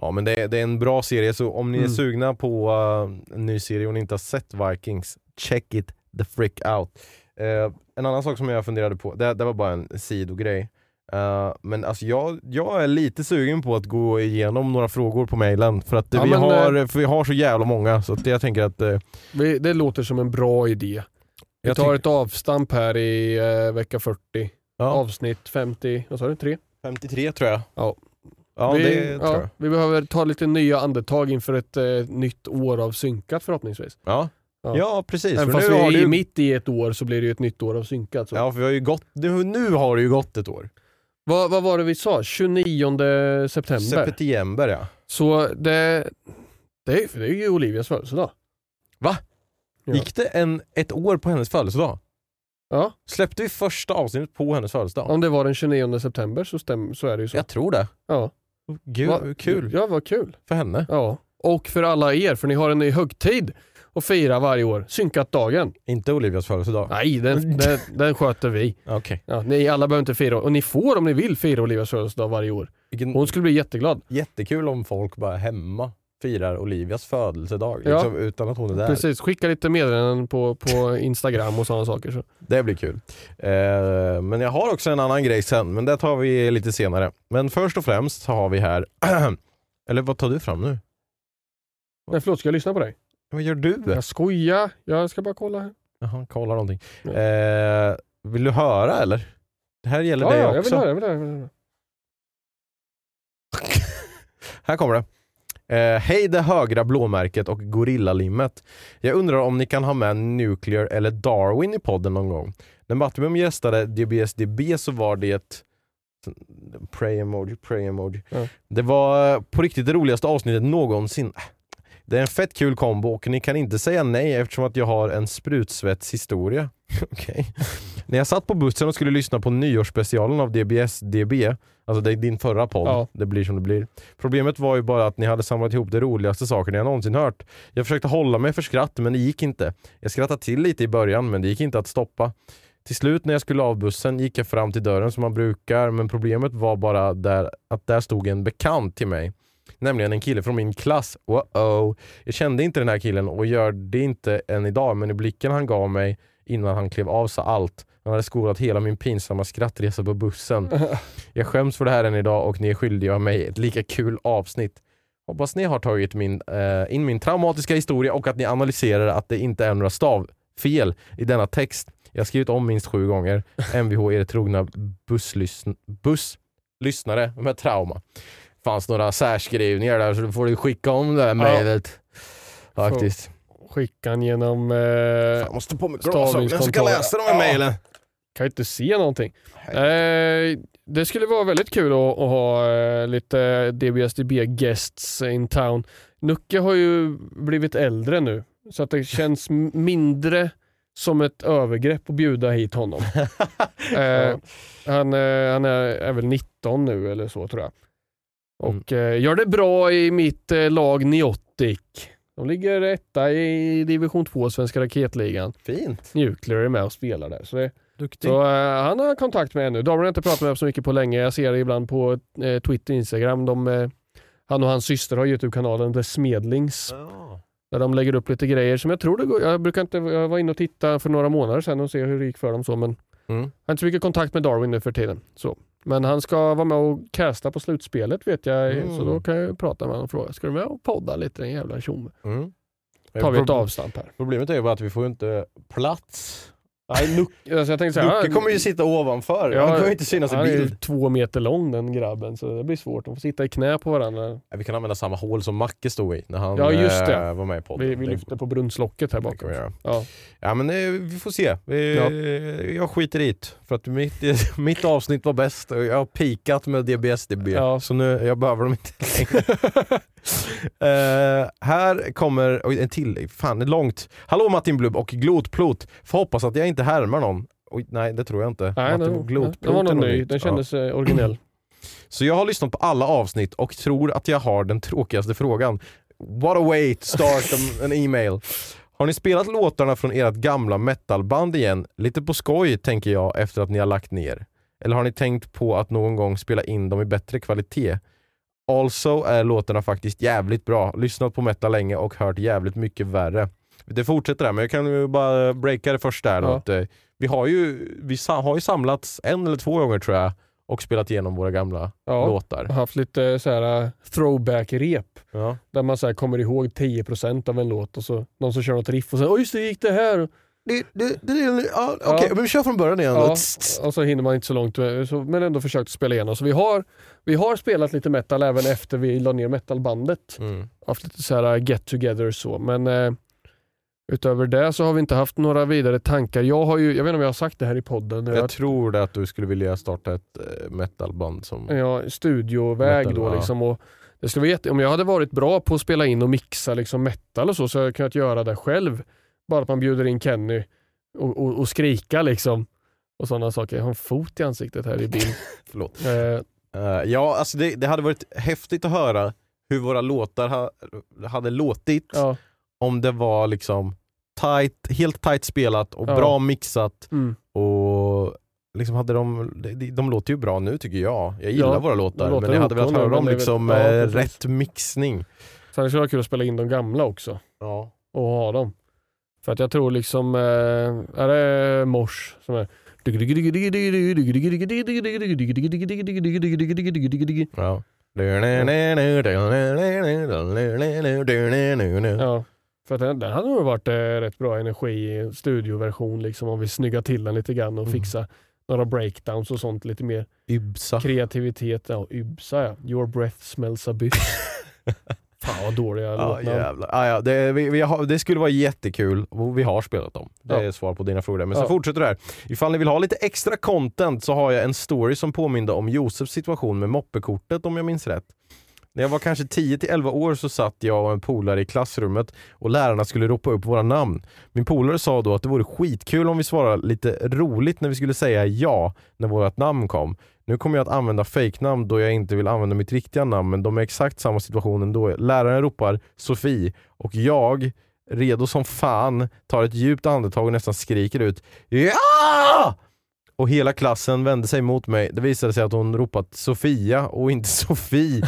Ja men det är, det är en bra serie, så om ni är Mm. sugna på uh, en ny serie och ni inte har sett Vikings, check it the frick out. Eh, en annan sak som jag funderade på, det, det var bara en sidogrej. Eh, men alltså jag, jag är lite sugen på att gå igenom några frågor på mailen för att Ja, vi, men, har, för vi har så jävla många så jag tänker att Vi, det låter som en bra idé. Vi tar ett avstamp här i vecka 40. ja, Avsnitt 50, vad sa du? 3? 53 tror jag. Ja. Ja vi, det tror jag. vi behöver ta lite nya andetag inför ett eh, nytt år av synkat förhoppningsvis. Ja, Ja. ja. precis. Även För fast nu vi är ju- mitt i ett år så blir det ju ett nytt år av synkat. Så. Ja för vi har ju gått, nu, nu har det ju gått ett år. Vad, vad var det vi sa? 29 september. September ja. Så det, det, är, det är ju Olivias födelsedag. Va? Ja. Gick det en, ett år på hennes födelsedag? Ja, Släppte vi första avsnittet på hennes födelsedag? om det var den 29 september så, stäm, så är det ju så. Jag tror det. Ja. Gud, Va- kul Ja, vad kul. för henne. Ja. Och för alla er, för ni har en ny högtid att fira varje år. Synkat-dagen. Inte Olivias födelsedag. Nej, den, den, den sköter vi. Okej. Ja, ni alla behöver inte fira, och ni får om ni vill fira Olivias födelsedag varje år. Vilken Hon skulle bli jätteglad. Jättekul om folk bara hemma firar Olivias födelsedag Ja. liksom, utan att hon är där. Precis, skicka lite meddelanden på, på Instagram och sådana saker. Så. Det blir kul. Eh, men jag har också en annan grej sen, men det tar vi lite senare. Men först och främst så har vi här, eller vad tar du fram nu? Nej, förlåt, ska jag lyssna på dig? Vad gör du? Jag skojar, jag ska bara kolla här. Jaha, kolla någonting. Ja. Eh, vill du höra eller? Det här gäller Ja, dig ja, jag också. vill höra, jag vill höra. Jag vill höra. Här kommer det. Eh, Hej det högra blåmärket och gorillalimmet. Jag undrar om ni kan ha med Nuclear eller Darwin i podden någon gång. När Mattimum gästade DBSDB så var det ett Pray emoji, pray emoji. Ja. Det var eh, på riktigt det roligaste avsnittet någonsin. Det är en fett kul kombo och ni kan inte säga nej eftersom att jag har en sprutsvetshistoria. Okej. När jag satt på bussen och skulle lyssna på nyårsspecialen av DBS-DB, alltså det är din förra podd, Ja. det blir som det blir. Problemet var ju bara att ni hade samlat ihop de roligaste sakerna jag någonsin hört. Jag försökte hålla mig för skratt men det gick inte. Jag skrattade till lite i början men det gick inte att stoppa. Till slut när jag skulle av bussen gick jag fram till dörren som man brukar men problemet var bara där, att där stod en bekant till mig. Nämligen en kille från min klass. Wow. Jag kände inte den här killen och gör det inte än idag men i blicken han gav mig innan han klev av sa allt. Han hade skolat hela min pinsamma skrattresa på bussen. Jag skäms för det här än idag och ni är skyldiga mig ett lika kul avsnitt. Hoppas ni har tagit min, eh, in min traumatiska historia och att ni analyserar att det inte är några stavfel i denna text. Jag har skrivit om minst sju gånger. Mvh är det trogna busslysn- busslyssnare med trauma. Fanns några särskrivningar där så du får du skicka om det här mejlet. Faktiskt. Skicka den genom... Eh, Jag måste på mig glasögonen så jag stavningskontroll. läsa de här mejlen. kan ju inte se någonting. Eh, det skulle vara väldigt kul att, att ha eh, lite DBSDB guests in town. Nucke har ju blivit äldre nu så att det känns mindre som ett övergrepp att bjuda hit honom. eh, han eh, han är, är väl 19 nu eller så tror jag. Och eh, gör det bra i mitt eh, lag Neotic. De ligger etta i division 2 Svenska raketligan. Fint. Nuclear är med och spelar där. Så det, Duktig. så eh, han har kontakt med ännu. David har jag inte pratat med så mycket på länge. Jag ser det ibland på eh, Twitter och Instagram. De, eh, han och hans syster har Youtube-kanalen The Smedlings. Ja. Där de lägger upp lite grejer som jag tror det går. Jag brukar inte, jag var inne och titta för några månader sedan och se hur det gick för dem så men Mm. jag har inte så mycket kontakt med Darwin nu för tiden. Så. Men han ska vara med och casta på slutspelet vet jag. Mm. Så då kan jag prata med honom och fråga. Ska du med och podda lite den jävla tjomme? Mm. tar vi ett avstamp här. Problemet är ju bara att vi får inte plats. Nej, Nuck, alltså jag tänkte Lucke kommer ju sitta ovanför. Ja, han kommer ju inte synas i han är bild. två meter lång den grabben så det blir svårt. De får sitta i knä på varandra. Ja, Vi kan använda samma hål som Macke stod i när han Ja, just det. eh, var med i podden. Vi, vi lyfter på brunnslocket här bakom. Ja. Ja men eh, vi får se. Vi, Ja. Jag skiter i det. För att mitt, mitt avsnitt var bäst och jag har pikat med DBSDB. Så nu, jag behöver dem inte längre. Eh, här kommer oj, en till, fan det är långt. Hallå Martin Blubb och Glotplot. Får hoppas att jag inte härmar någon. oj, nej det tror jag inte. Nej, Matte den, Glotpilot den var nöjd. nytt. Den Ja. kändes eh, originell. Så jag har lyssnat på alla avsnitt och tror att jag har den tråkigaste frågan. What a way to start en e-mail. Har ni spelat låtarna från ert gamla metalband igen? Lite på skoj tänker jag efter att ni har lagt ner. Eller har ni tänkt på att någon gång spela in dem i bättre kvalitet? Also är låtarna faktiskt jävligt bra. Lyssnat på metal länge och hört jävligt mycket värre. Det fortsätter där, men jag kan ju bara breaka det först där. då, Ja. att, eh, Vi, har ju, vi har ju samlats en eller två gånger tror jag och spelat igenom våra gamla Ja. låtar. Haft lite så här eh, throwback-rep. Ja. Där man så här kommer ihåg 10% av en låt och så någon som kör något riff och så Åh just det, gick det här? Det, det, det, ja, Okej, Ja. men vi kör från början igen. då. Ja, och så hinner man inte så långt men ändå försökt spela igenom. Så vi har, vi har spelat lite metal även efter vi la ner metalbandet. Mm. Haft lite så här get-together så men eh, utöver det så har vi inte haft några vidare tankar. Jag har ju, jag vet inte om jag har sagt det här i podden. Jag Jag, tror det att du skulle vilja starta ett eh, metalband som... ja, studioväg Metal, då liksom. Och det skulle vara jätte, om jag hade varit bra på att spela in och mixa liksom metal och så, så hade jag kunnat göra det själv. Bara att man bjuder in Kenny och, och, och skrika liksom. Och sådana saker. Jag har en fot i ansiktet här i bild. Förlåt. eh, Eh, ja, alltså det, det hade varit häftigt att höra hur våra låtar ha, hade låtit ja, om det var liksom tight, helt tight spelat och Ja. bra mixat mm. och liksom hade de, de, de låter ju bra nu tycker jag. Jag gillar Ja, våra låtar låter men jag hade velat höra det väl- liksom ja, rätt mixning. Så det skulle vara kul att spela in de gamla också. Ja. och ha dem. För att jag tror liksom, eh, är det mors som är Ja. Ja, för att den, den hade nog varit eh, rätt bra energi i studioversion liksom om vi snyggar till den lite grann och Mm. fixa några breakdowns och sånt lite mer Ybsa. kreativitet. Ja, Ybsa ja. Your breath smells a bit. Fan vad dåliga Ja, låtnamn. jävlar. Ah, ja, det, vi, vi har, det skulle vara jättekul och vi har spelat dem. Det Ja. är svar på dina frågor där. Men Ja. fortsätter det här. Ifall ni vill ha lite extra content så har jag en story som påminner om Josefs situation med moppekortet om jag minns rätt. När jag var kanske 10-11 år så satt jag och en polare i klassrummet och lärarna skulle ropa upp våra namn. Min polare sa då att det vore skitkul om vi svarade lite roligt när vi skulle säga ja när vårt namn kom. Nu kommer jag att använda fejknamn då jag inte vill använda mitt riktiga namn men de är exakt samma situation ändå. Läraren ropar Sofie och jag, redo som fan, tar ett djupt andetag och nästan skriker ut Ja! Och hela klassen vände sig mot mig. Det visade sig att hon ropat Sofia och inte Sofie.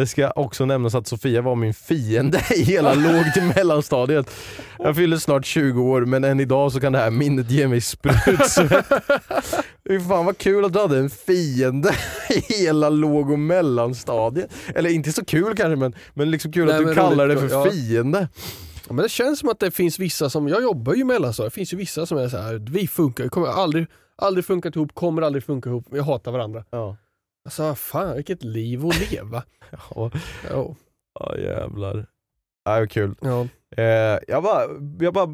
Det ska också nämnas att Sofia var min fiende i hela låg till mellanstadiet. Jag fyller snart 20 år men än idag så kan det här minnet ge mig sprutsvett. Fan vad kul att du hade en fiende i hela låg och mellanstadiet. Eller inte så kul kanske men, men liksom kul Nej, att du kallar det för ja. fiende. Ja, men det känns som att det finns vissa som, jag jobbar ju mellan så det finns ju vissa som är så här, vi funkar, kommer aldrig, aldrig funkat ihop, kommer aldrig funka ihop, vi hatar varandra. Ja, Alltså fan vilket liv att leva. ja, ja. ja jävlar. Ja, vad kul. Ja. Eh, jag, bara, jag bara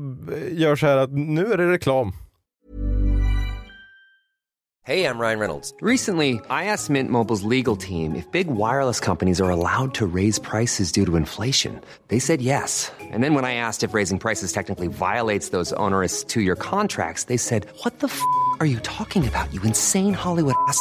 gör så här att nu är det reklam. Hey, I'm Ryan Reynolds. Recently, I asked Mint Mobile's legal team if big wireless companies are allowed to raise prices due to inflation. They said yes. And then when I asked if raising prices technically violates those onerous two year contracts, they said, What the f are you talking about, you insane Hollywood ass?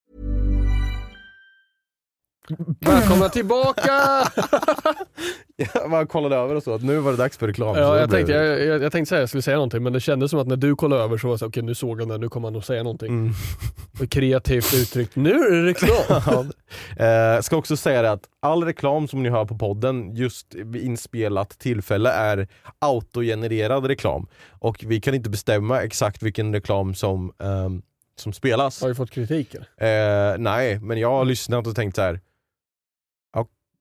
Välkomna tillbaka! Jag bara kollade över och så att nu var det dags för reklam. ja, jag, tänkte, det- jag, jag, jag tänkte säga att jag skulle säga någonting men det kändes som att när du kollade över så var det så okej nu såg han det, nu kommer han att säga någonting. Mm. Och kreativt uttryckt, nu är det reklam! Eh, ska också säga det att all reklam som ni hör på podden just vid inspelat tillfälle är autogenererad reklam. Och vi kan inte bestämma exakt vilken reklam som ehm, som spelas. Har ju fått kritik? Eh, nej, men jag har lyssnat och tänkt så här.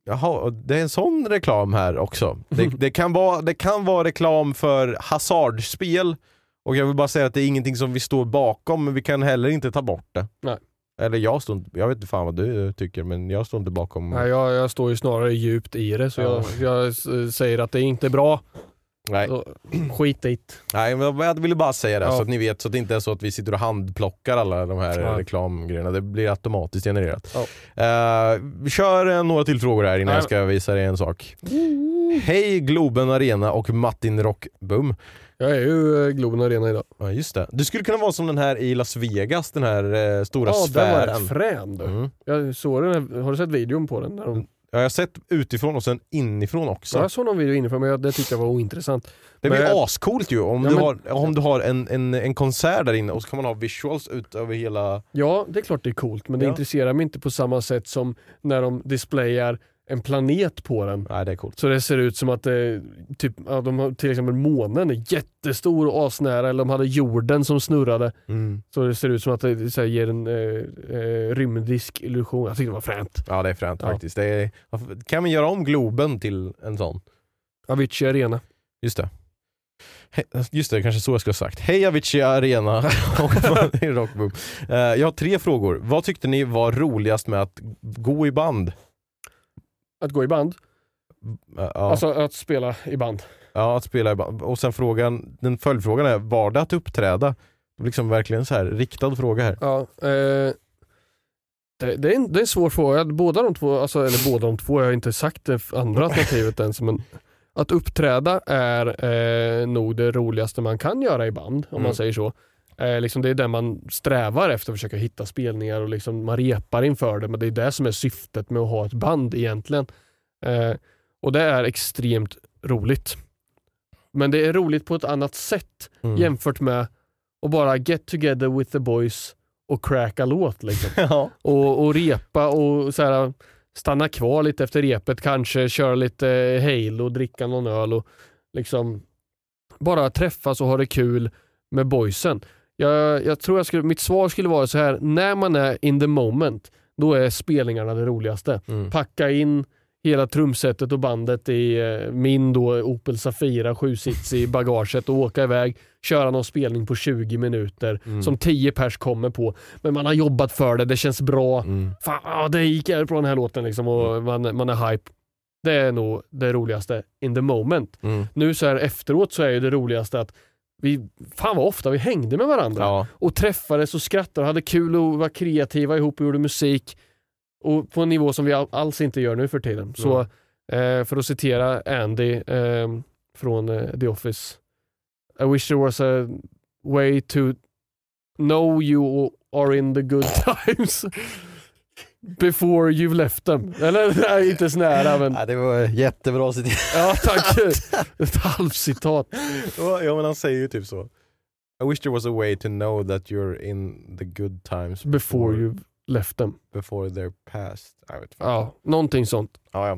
"Ja, Jaha, det är en sån reklam här också. Det, det, kan vara, det kan vara reklam för hasardspel och jag vill bara säga att det är ingenting som vi står bakom men vi kan heller inte ta bort det. Nej. Eller jag står inte, jag vet inte fan vad du tycker men jag står inte bakom. Nej, jag, jag står ju snarare djupt i det så Ja. jag, jag säger att det är inte bra. Nej. Så, skit dit. Nej, men jag ville bara säga det Ja. så att ni vet så att det inte är så att vi sitter och handplockar alla de här Ja. reklamgrejerna. Det blir automatiskt genererat. Ja. Eh, vi kör eh, några till frågor här innan Ja. jag ska visa dig en sak. Hej Globen Arena och Martin Rockbum. Jag är ju eh, Globen Arena idag. Ja just det. Du skulle kunna vara som den här i Las Vegas, den här eh, stora Ja, den var sfären. rätt frän du. Mm. Jag såg den här, har du sett videon på den? Där de, Ja, jag har sett utifrån och sen inifrån också. ja, jag såg någon video inifrån men det tyckte jag var ointressant. Det blir Men- ascoolt ju om Ja, du men- har, om du har en, en, en konsert där inne och så kan man ha visuals ut över hela... Ja, det är klart det är coolt men det Ja. intresserar mig inte på samma sätt som när de displayar en planet på den. Nej det är coolt. Så det ser ut som att det, typ, ja, de har till exempel månen är jättestor och asnära eller de hade jorden som snurrade. Mm. Så det ser ut som att det så här, ger en eh, eh, rymdisk illusion. Jag tyckte det var fränt. Ja det är fränt Ja. faktiskt. Är, kan vi göra om Globen till en sån? Avicii Arena. Just det. Just det, kanske så jag skulle ha sagt. Hej Avicii Arena och Rockboom. Eh, Jag har tre frågor. Vad tyckte ni var roligast med att gå i band? Att gå i band, Eh, Ja, alltså att spela i band. ja att spela i band. Och sen frågan, den följdfrågan är, var det att uppträda? Liksom verkligen så här riktad fråga här. Ja, eh, det, det, är en, det är en svår fråga. Båda de två, alltså, eller båda de två, jag har inte sagt det andra alternativet ens. Men att uppträda är eh, nog det roligaste man kan göra i band, om Mm. man säger så. Eh, liksom det är det man strävar efter, att försöka hitta spelningar och liksom man repar inför det. Men det är det som är syftet med att ha ett band egentligen. Eh, och det är extremt roligt. Men det är roligt på ett annat sätt Mm. jämfört med att bara get together with the boys och cracka låt. Liksom. Ja. och, och repa och så här, stanna kvar lite efter repet, kanske köra lite eh, Halo, dricka någon öl och liksom bara träffas och ha det kul med boysen. Jag, jag tror jag skulle, mitt svar skulle vara så här, när man är in the moment, då är spelningarna det roligaste. Mm. Packa in hela trumsetet och bandet i eh, min då Opel Safira 7 sits i bagaget och åka iväg, köra någon spelning på 20 minuter Mm. som 10 pers kommer på. Men man har jobbat för det, det känns bra. Mm. Fan, ja, det gick jävligt bra den här låten liksom och man, man är hype. Det är nog det roligaste in the moment. Mm. Nu så här efteråt så är ju det roligaste att vi, fan vad ofta vi hängde med varandra Ja. och träffades och skrattade och hade kul och var kreativa ihop och gjorde musik. Och på en nivå som vi all- alls inte gör nu för tiden. Så eh, för att citera Andy eh, från eh, The Office. I wish there was a way to know you are in the good times before you've left them. Eller nej, inte så nära men Ja, det var jättebra citat. ja tack. Ett halvcitat. Ja men han säger ju typ så. I wish there was a way to know that you're in the good times Before you've left them. before they're past. Jag vet. Ja, någonting sånt. Ja, ja.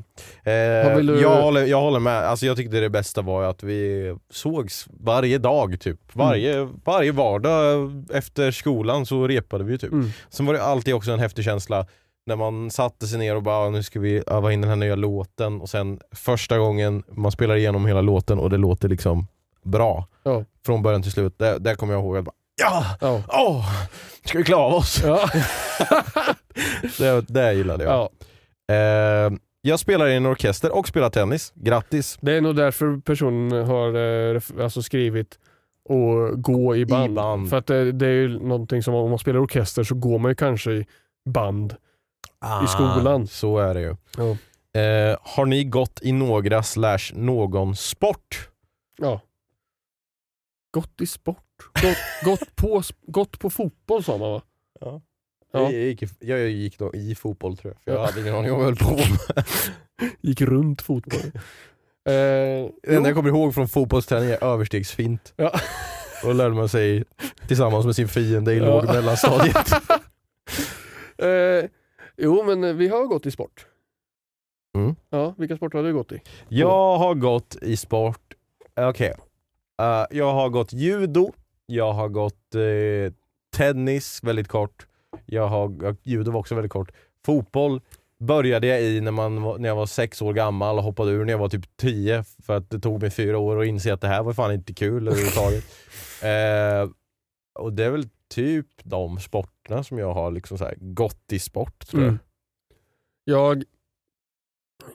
Eh, du- jag, håller, jag håller med, alltså, jag tyckte det bästa var att vi sågs varje dag typ. Varje, varje vardag efter skolan så repade vi typ. Mm. Sen var det alltid också en häftig känsla när man satte sig ner och bara nu ska vi öva in den här nya låten och sen första gången man spelar igenom hela låten och det låter liksom bra. Ja. Från början till slut. Där, där kommer jag ihåg att bara, ja! Ja. Åh! Ska vi klara av oss? Ja. Det, det gillade jag. ja. Eh, jag spelar i en orkester och spelar tennis. Grattis! Det är nog därför personen har eh, alltså skrivit och gå i band. band. För att det, det är ju någonting som om man spelar orkester så går man ju kanske i band. I skolan. Ah, Så är det ju. Ja. Eh, har ni gått i några slash någon sport? Ja. Gått i sport. Gått, gått, på, gått på fotboll sa man va? Ja. Ja. Jag, gick, i- jag gick då i fotboll tror jag, för jag Ja. hade ingen aning om vad jag höll på med. Gick runt fotboll. eh, Det enda jag kommer ihåg från fotbollsträning är överstegsfint. ja. Och då lärde man sig tillsammans med sin fiende i Ja. låg mellanstadiet. eh, jo men vi har gått i sport. Mm. Ja, vilka sporter har du gått i? Jag har gått i sport, okej. Eh, jag har gått judo, jag har gått eh, tennis väldigt kort, jag har, judo var också väldigt kort. Fotboll började jag i när, man, när jag var sex år gammal och hoppade ur när jag var typ tio för att det tog mig fyra år att inse att det här var fan inte kul överhuvudtaget. eh, och det är väl typ de sporterna som jag har liksom så gått i sport tror jag. Mm. Jag,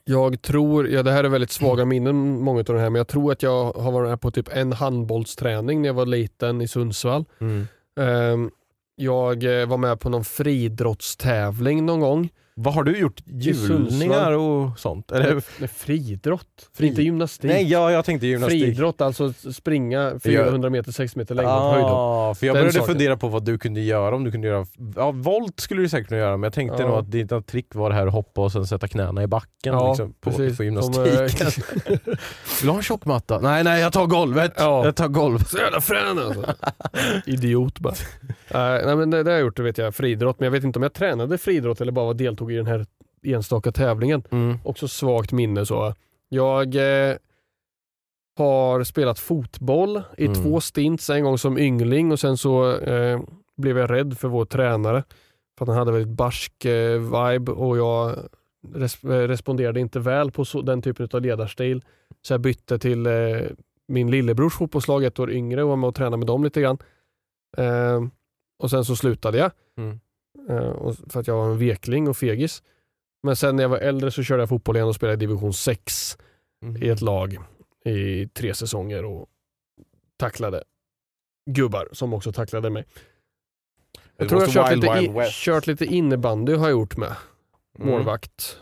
jag tror, ja det här är väldigt svaga minnen många av de här, men jag tror att jag har varit här på typ en handbollsträning när jag var liten i Sundsvall. Mm. Ehm, jag eh, var med på någon friidrottstävling någon gång. Vad har du gjort? Hjulningar och sånt? Eller? Nej, friidrott? Fri- Inte gymnastik. Nej, ja, jag tänkte gymnastik. Friidrott, alltså springa 400 meter, 6 meter höjdhopp. Ah, för jag Den började saken. fundera på vad du kunde göra om du kunde göra, ja volt skulle du säkert kunna göra men jag tänkte Ja. nog att dina trick var det här att hoppa och sen sätta knäna i backen Ja, liksom, på, precis. på De, gymnastiken. eh, Vill du ha en tjockmatta? Nej nej jag tar golvet, Ja. jag tar golv. Så jävla frän alltså. Idiot bara. Nej, nej men det, det har jag gjort, det vet jag, friidrott. Men jag vet inte om jag tränade friidrott eller bara deltog i den här enstaka tävlingen. Mm. Också svagt minne så. Jag eh, har spelat fotboll i Mm. två stints, en gång som yngling och sen så eh, blev jag rädd för vår tränare. För att han hade väldigt barsk eh, vibe och jag res eh, responderade inte väl på så, den typen av ledarstil. Så jag bytte till eh, min lillebrors fotbollslag ett år yngre och var med och tränade med dem lite grann. Eh, och sen så slutade jag. Mm. Eh, för att jag var en vekling och fegis. Men sen när jag var äldre så körde jag fotboll igen och spelade i division 6 Mm. i ett lag i tre säsonger och tacklade gubbar som också tacklade mig. Jag Det tror jag kört Wild lite, Wild in, West. kört lite innebandy har jag gjort med. Mm. Målvakt.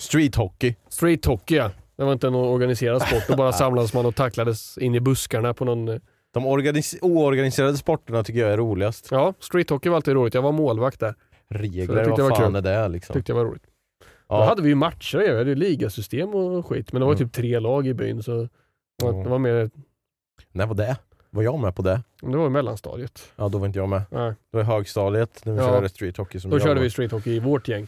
Street hockey. Street hockey ja. Det var inte någon organiserad sport. Då bara samlades man och tacklades in i buskarna på någon... De organis- oorganiserade sporterna tycker jag är roligast. Ja, street hockey var alltid roligt. Jag var målvakt där. Så Regler, tyckte vad var fan kul. är det liksom? Tyckte jag var roligt. Då Ja. hade vi ju matcher, vi hade ju ligasystem och skit. Men det var Mm. typ tre lag i byn så det var, Ja. det var mer... När var det? Var jag med på det? Det var i mellanstadiet. Ja då var inte jag med. Nej. Det var i högstadiet när vi Ja. körde street hockey som Då jag körde var. vi street hockey i vårt gäng.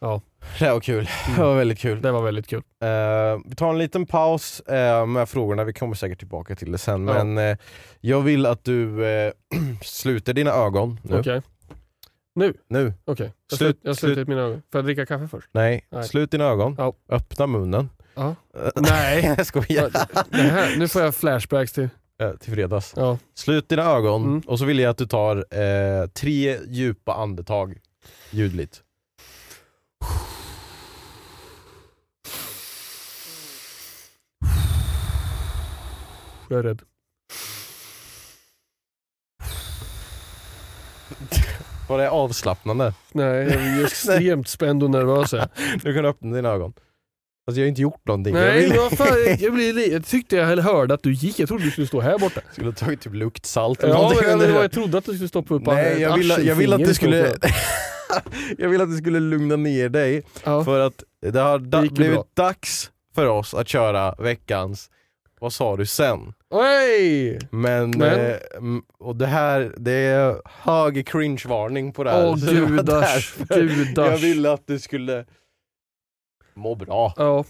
Det var kul. Det var väldigt kul. Det var väldigt kul. Eh, vi tar en liten paus eh, med frågorna, vi kommer säkert tillbaka till det sen. Ja. Men eh, jag vill att du sluter dina ögon nu. Okej, nu. okej. Jag, Slut- slut, jag slutar mina ögon. Får jag dricka kaffe först? Nej. Nej. slut dina ögon. Ja. Öppna munnen. Ja. Nej. jag skojar. Det här, nu får jag flashbacks till... Till fredags. Ja. Slut dina ögon Mm. och så vill jag att du tar tre djupa andetag ljudligt. Jag är rädd. Var det avslappnande? Nej, jag är extremt spänd och nervös. här. Du kan öppna dina ögon. Alltså jag har inte gjort någonting. jag Nej, vill... vad fan, jag, blir, li- jag tyckte jag hörde att du gick. Jag trodde du skulle stå här borta. skulle ha tagit typ luktsalt eller Ja, någonting men, jag, trodde att du skulle stoppa upp Nej, jag vill, jag vill att du skulle... jag vill att du skulle lugna ner dig Ja. för att det har da- ju blivit bra. dags för oss att köra veckans Vad sa du sen? Oj! Men, Men? Eh, och det här, det är hög cringe-varning på det här. Åh det gudars, gudars. Jag ville att du skulle må bra. Ja.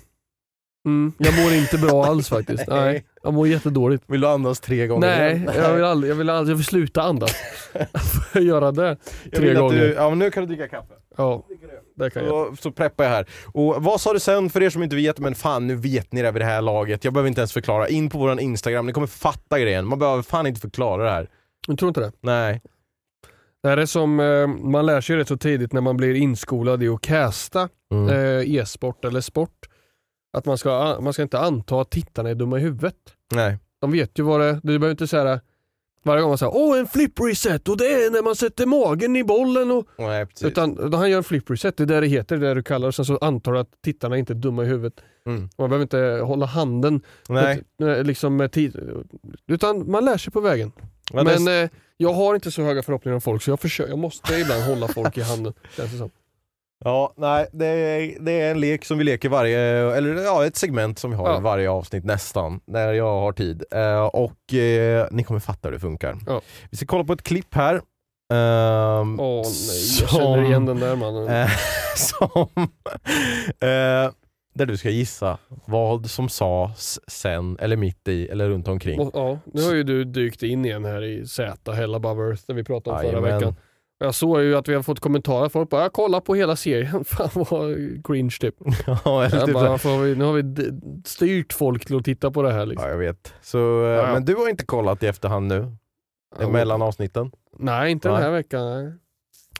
Mm, jag mår inte bra alls faktiskt. Nej. Jag mår jättedåligt. Vill du andas tre gånger Nej, jag vill, aldrig, jag, vill aldrig, jag vill sluta andas. Får göra det? Tre gånger. Du, ja, men nu kan du dricka kaffe. Ja, det kan jag. Så, så preppar jag här. Och vad sa du sen för er som inte vet, men fan nu vet ni det vid det här laget. Jag behöver inte ens förklara. In på våran Instagram, ni kommer fatta grejen. Man behöver fan inte förklara det här. Jag tror inte det. Nej. Det här är som, eh, man lär sig rätt så tidigt när man blir inskolad i att casta Mm. eh, e-sport eller sport. Att man ska, man ska inte anta att tittarna är dumma i huvudet. Nej. De vet ju vad det Du behöver inte säga varje gång man säger åh en flip reset och det är när man sätter magen i bollen och Nej, precis. Utan då han gör en flip reset, det är det det heter, det är det du kallar det. Sen så antar du att tittarna inte är dumma i huvudet. Mm. Man behöver inte hålla handen Nej. med, liksom med tid, utan man lär sig på vägen. Men Men eh, jag har inte så höga förhoppningar om folk så jag, försöker, jag måste ibland hålla folk i handen. Känns det som. Ja, nej, det är, det är en lek som vi leker varje, eller ja, ett segment som vi har Ja. i varje avsnitt nästan, när jag har tid. Eh, och eh, ni kommer fatta hur det funkar. Ja. Vi ska kolla på ett klipp här. ehm, Åh nej, jag känner igen den där mannen. eh, som, eh, där du ska gissa vad som sades sen, eller mitt i, eller runt omkring. Och, ja, nu har ju du dykt in igen här i Z, Hell Above Earth, där vi pratade om förra Jajamän. veckan. Jag såg ju att vi har fått kommentarer, folk bara “jag kollar på hela serien”. Fan vad cringe typ. ja, eller typ bara, så- vi, nu har vi styrt folk till att titta på det här liksom. Ja, jag vet. Så, eh, ja. Men du har inte kollat i efterhand nu? Ja, Mellan avsnitten? Nej, inte Nej. den här veckan. Nej.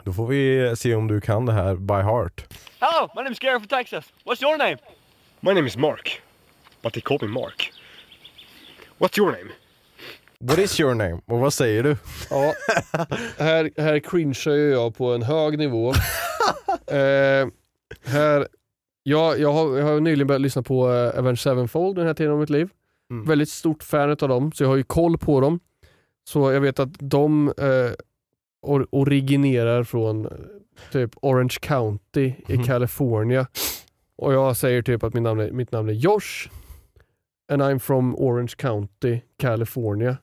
Då får vi se om du kan det här by heart. Hello, my name's Gary from Texas. What's your name? My name is Mark, but they call me Mark. What's your name? What is your name? Och vad säger du? Ja, här, här cringear ju jag på en hög nivå. eh, här, jag, jag, har, jag har nyligen börjat lyssna på uh, Avenged Sevenfold den här tiden av mitt liv. Mm. Väldigt stort fan av dem, så jag har ju koll på dem. Så jag vet att de eh, or, originerar från eh, typ Orange County i Mhm. California. Och jag säger typ att mitt namn är, mitt namn är Josh and I'm from Orange County, California.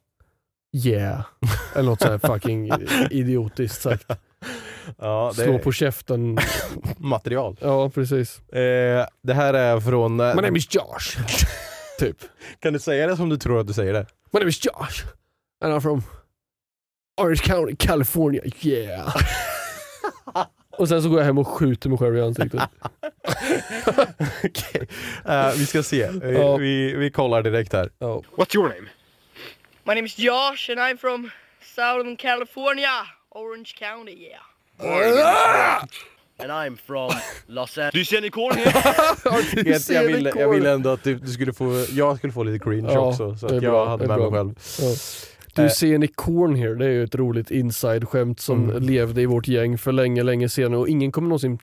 Yeah. Eller något sånt fucking idiotiskt sagt. Ja, det Slå på käften. material. Ja, precis. Eh, det här är från... eh, My name is Josh. typ. Kan du säga det som du tror att du säger det? My name is Josh and I'm from Orange County, California. Yeah. Och sen så går jag hem och skjuter mig själv i ansiktet. Okej. Eh, vi ska se. Vi, Ja. vi, vi kollar direkt här. Ja. What's your name? My name is Josh and I'm from Southern California, Orange County, yeah. And I'm from Los Angeles. Do you see any corn here? Jag, jag, ville, jag ville ändå att du, du skulle få, jag skulle få lite cringe Ja, också. Så att jag bra, hade med mig själv. Ja. Du Eh. ser ni corn here, det är ju ett roligt inside-skämt som Mm. levde i vårt gäng för länge, länge sedan och ingen kommer någonsin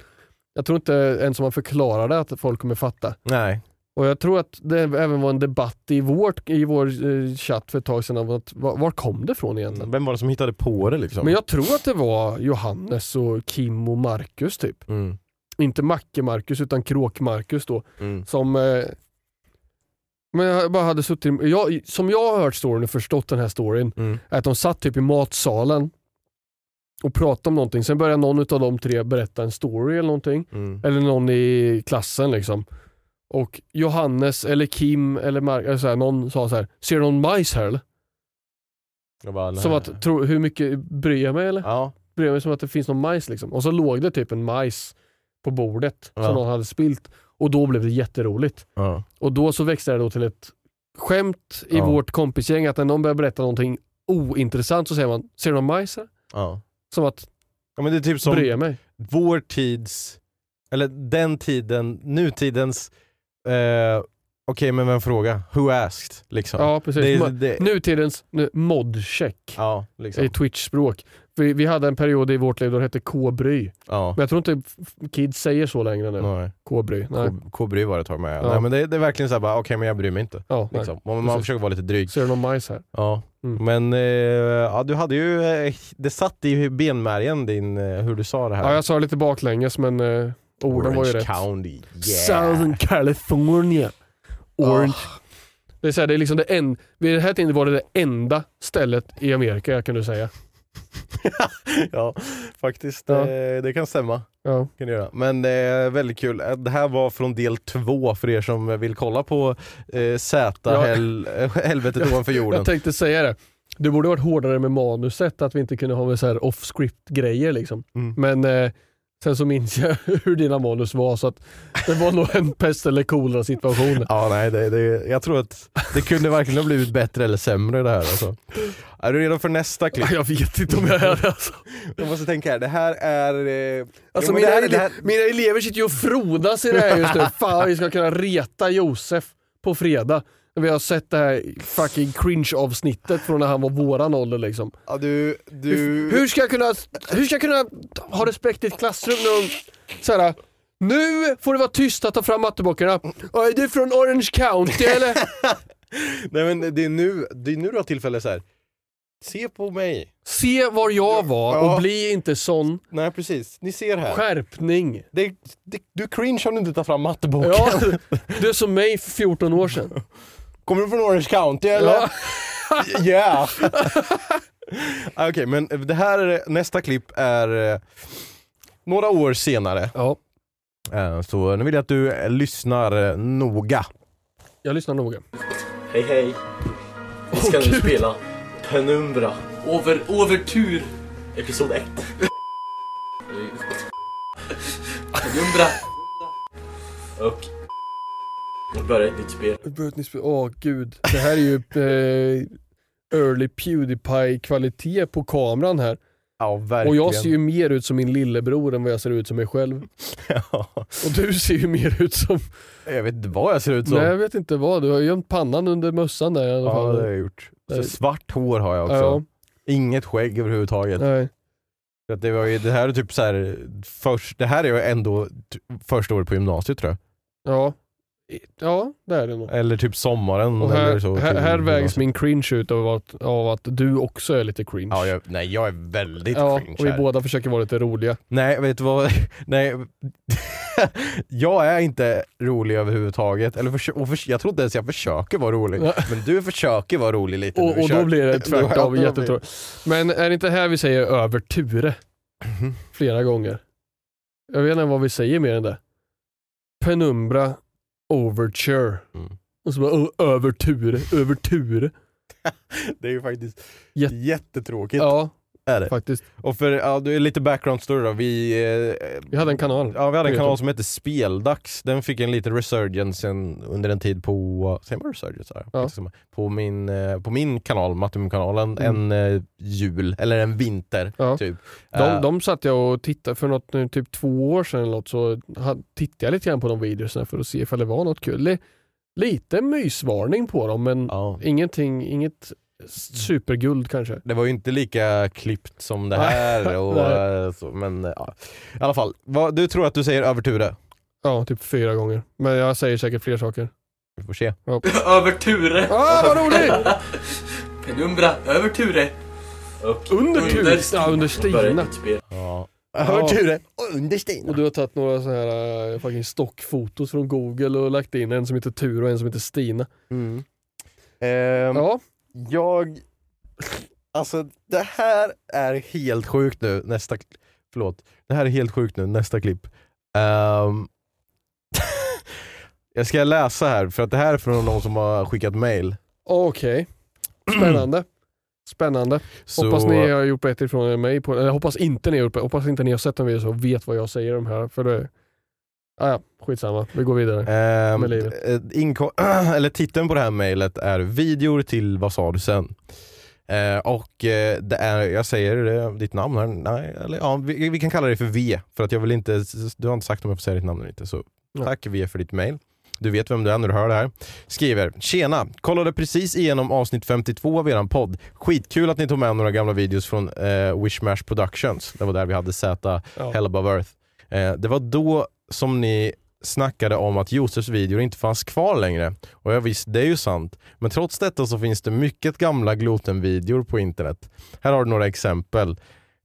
jag tror inte ens om man förklarar det att folk kommer fatta. Nej. Och jag tror att det även var en debatt i, vårt, i vår eh, chatt för ett tag sedan om att var, var kom det ifrån egentligen? Vem var det som hittade på det liksom? Men jag tror att det var Johannes och Kim och Marcus typ. Mm. Inte Macke-Marcus utan Kråk-Marcus då. Mm. Som eh, men jag bara hade suttit, jag, som jag har hört storyn och förstått den här storyn, Mm. är att de satt typ i matsalen och pratade om någonting. Sen började någon av de tre berätta en story eller någonting. Mm. Eller någon i klassen liksom. Och Johannes eller Kim eller Mark, eller så här, någon sa så här: ser du någon majs här eller? Bara. Som att, tro, hur mycket bryr jag mig eller? Ja. Bryr jag mig som att det finns någon majs liksom. Och så låg det typ en majs på bordet Ja. som någon hade spilt. Och då blev det jätteroligt. Ja. Och då så växte det då till ett skämt i Ja. vårt kompisgäng att när någon börjar berätta någonting ointressant så säger man “Ser du någon majs här?” Ja. Som att ja men det är typ som bryr jag mig. vår tids, eller den tiden, nutidens, eh, okej men vem fråga? Who asked? Liksom. Ja precis. Det, det, Nutidens nu, modcheck ja, liksom. i Twitch-språk. Vi, vi hade en period i vårt liv då det hette K-bry. Ja. Men jag tror inte kids säger så längre nu. K-bry. K-bry var det ett tag med. Ja. Nej, men det, det är verkligen såhär okej men jag bryr mig inte. Ja. Liksom. Man, man försöker vara lite dryg. Ser du någon majs här? Ja. Mm. Men eh, ja, du hade ju, eh, det satt i benmärgen din, eh, hur du sa det här. Ja, jag sa lite baklänges men eh, orden var ju Orange rätt. County, yeah. Southern California. Orange. Det är, så här, det är liksom det en, vid den här tiden var det det enda stället i Amerika jag kunde säga. ja, faktiskt. Ja. Eh, det kan stämma. Ja. Kan det göra. Men eh, väldigt kul. Eh, Det här var från del två för er som vill kolla på eh, Z, Ja. hel, eh, helvetet ovanför jorden. Jag tänkte säga det. Du borde varit hårdare med manuset, att vi inte kunde ha med så här off-script grejer liksom. Mm. Men eh, sen så minns jag hur dina manus var så att det var nog en pest eller kolera situation. Ja, nej, det, det, jag tror att det kunde varken ha blivit bättre eller sämre det här. Alltså. Är du redo för nästa klipp? Jag vet inte om jag är det alltså. Jag måste tänka här, det här är... Eh, alltså jo, mina, det här, ele- det här, mina elever sitter ju och frodas i det här just nu. Fan vi ska kunna reta Josef på fredag. Vi har sett det här fucking cringe-avsnittet från när han var våran ålder liksom. ja, du, du, Hur ska jag kunna, hur ska jag kunna ha respekt i ett klassrum när de såhär, nu får det vara tyst att ta fram matteböckerna. Är du från Orange County eller? nej, men det är nu, det är nu du har tillfälle så här. Se på mig. Se var jag var Ja. och bli inte sån. Nej precis, ni ser här. Skärpning. Det, det, du är cringe om du inte tar fram matteboken. Ja, du är som mig för 14 år sedan. Kommer du från Orange County eller? Ja. Yeah! Ah, Okej, men det här, är- nästa klipp är eh, några år senare. Ja. Eh, Så nu vill jag att du lyssnar eh, noga. Jag lyssnar noga. Hej hej. Vi ska nu spela Penumbra. Over, Overtur. Episod 1. Penumbra. Och... Och börja ett nytt spel. Britney Spears, åh gud. Det här är ju eh, early Pewdiepie-kvalitet på kameran här. Ja, Och verkligen. jag ser ju mer ut som min lillebror än vad jag ser ut som mig själv. Ja, Och du ser ju mer ut som... jag vet inte vad jag ser ut som. Nej jag vet inte vad, du har gömt pannan under mössan där i alla ja, fall. det har jag gjort. Så svart hår har jag också. Ja, Inget skägg överhuvudtaget. nej. För att det, var ju, det här är typ så här, först, det här är ju ändå första året på gymnasiet tror jag. Ja. Ja, det är det nog. Eller typ sommaren. Och eller här, så, här, till här vägs min cringe ut av att, av att du också är lite cringe. Ja, jag, nej jag är väldigt Ja, cringe och vi här. båda försöker vara lite roliga. Nej, vet du vad? Nej. jag är inte rolig överhuvudtaget. Eller och förs- jag tror inte ens jag försöker vara rolig. Men du försöker vara rolig lite. Och, och då blir det tvärtom jättetråkigt. Men är det inte här vi säger över Ture? Mhm. Flera gånger. Jag vet inte vad vi säger mer än det. Penumbra Overture. Mm. Och så bara oh, över Ture, över Ture. Det är ju faktiskt Jätte- jättetråkigt. Ja, Är det. faktiskt. Och för ja, lite background story då. Vi, eh, Vi hade en kanal. Ja, vi hade en kanal som hette Speldags. Den fick en liten resurgence en, under en tid på, säger man resurgence? Ja. Ja. Liksom. På, min, eh, på min kanal, Mattumkanalen, Mm. en eh, jul, eller en vinter Ja. typ. De, Eh, de satt jag och tittade för något, nu, typ två år sedan eller något, så tittade jag lite grann på de videorna för att se ifall det var något kul. Li- Lite mysvarning på dem men ja. ingenting, inget superguld kanske. Det var ju inte lika klippt som det här. och, eh, så, men eh, ja. i alla fall, vad, du tror att du säger över Ture? Ja, typ fyra gånger. Men jag säger säkert fler saker. Vi får se. Över Ture. Ah, vad roligt! Penumbra. Över Ture. Och Under Ture. Ja, under Stina. Ja. Ja. Över Ture och under Stina. Och du har tagit några så här uh, fucking stockfotos från google och lagt in en som heter Ture och en som heter Stina. Mm. Ehm, Ja, Jag... Alltså det här är helt sjukt nu, nästa... Förlåt. Det här är helt sjukt nu, nästa klipp. Ehm, jag ska läsa här, för att det här är från någon som har skickat mail. okej. Spännande. Spännande. Så, Hoppas ni har gjort bättre ifrån mig på eller hoppas inte ni har gjort hoppas inte ni har sett en video och vet vad jag säger om här. För det, ah, ja, skitsamma, vi går vidare. ehm, med livet. eh, eller titeln på det här mailet är videor till vad sa du sen? Eh, och eh, det är, jag säger det, ditt namn här, nej, eller ja, vi, vi kan kalla det för V, för att jag vill inte, du har inte sagt om jag får säga ditt namn eller inte, så Ja. tack V för ditt mail. Du vet vem du är när du hör det här. Skriver, tjena, kollade precis igenom avsnitt 52 av eran podd. Skitkul att ni tog med några gamla videos från eh, Wishmash Productions. Det var där vi hade Z Ja. Hell Above Earth. Eh, det var då som ni snackade om att Josefs videor inte fanns kvar längre. Och jag visst, det är ju sant. Men trots detta så finns det mycket gamla Gloten-videor på internet. Här har du några exempel.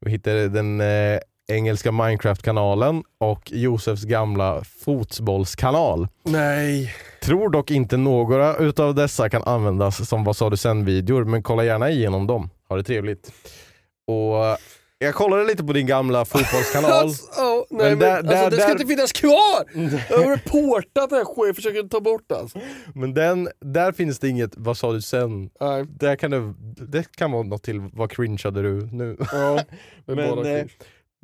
Vi hittade den eh, engelska Minecraft-kanalen och Josefs gamla fotbollskanal. Nej. Tror dock inte några utav dessa kan användas som vad sa du sen-videor, men kolla gärna igenom dem. Ha det trevligt. Och jag kollade lite på din gamla fotbollskanal. Oh, nej, Men men, där- alltså, där- det ska där- inte finnas kvar! Jag har reportat det här skit, försöker ta bort alltså. Men den, där finns det inget vad sa du sen. Nej, Där kan det, det kan vara något till vad cringeade du nu. ja, Men, eh.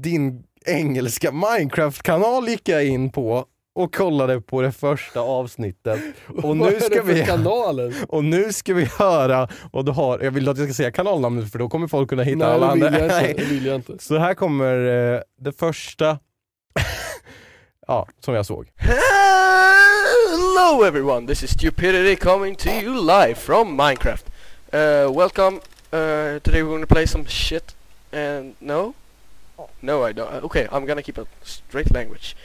Din engelska Minecraft-kanal gick jag in på och kollade på det första avsnittet. Och nu ska vi... kanaler? Och nu ska vi höra, och du har, jag vill att jag ska säga kanalnamnet för då kommer folk kunna hitta Nej alla andra. Nej. Det vill jag inte. Så här kommer eh, det första, ja, som jag såg. Hello everyone, this is Stupidity coming to you live from Minecraft. Uh, welcome. Uh, today we're to play some shit. And no, no, I don't. Uh, okay, I'm gonna keep a straight language.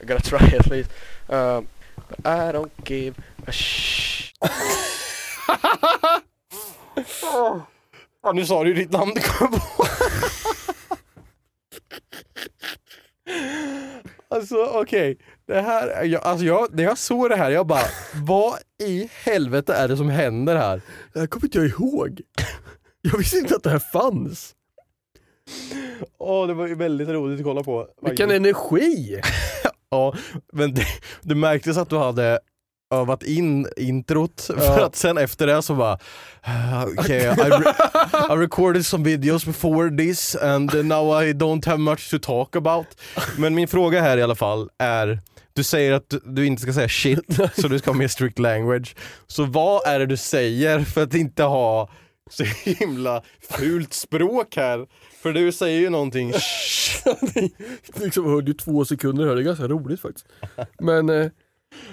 I'm gonna try at least. Um, but I don't give a sh. Ja, nu sa du ditt namn, det kom på. Alltså okej, det här, jag, alltså jag, när jag såg det här, jag bara, vad i helvete är det som händer här? Det här kommer inte jag ihåg. Jag visste inte att det här fanns. Åh, det var ju väldigt roligt att kolla på. Vilken energi! Ja, men det, det märktes att du hade övat in introt för Ja. att sen efter det så bara "Ah, okay, I, re I recorded some videos before this and now I don't have much to talk about. Men min fråga här i alla fall är, du säger att du, du inte ska säga shit så du ska ha mer strict language. Så vad är det du säger för att inte ha så himla fult språk här? För du säger ju någonting liksom hörde ju två sekunder här, det är ganska roligt faktiskt. Men eh,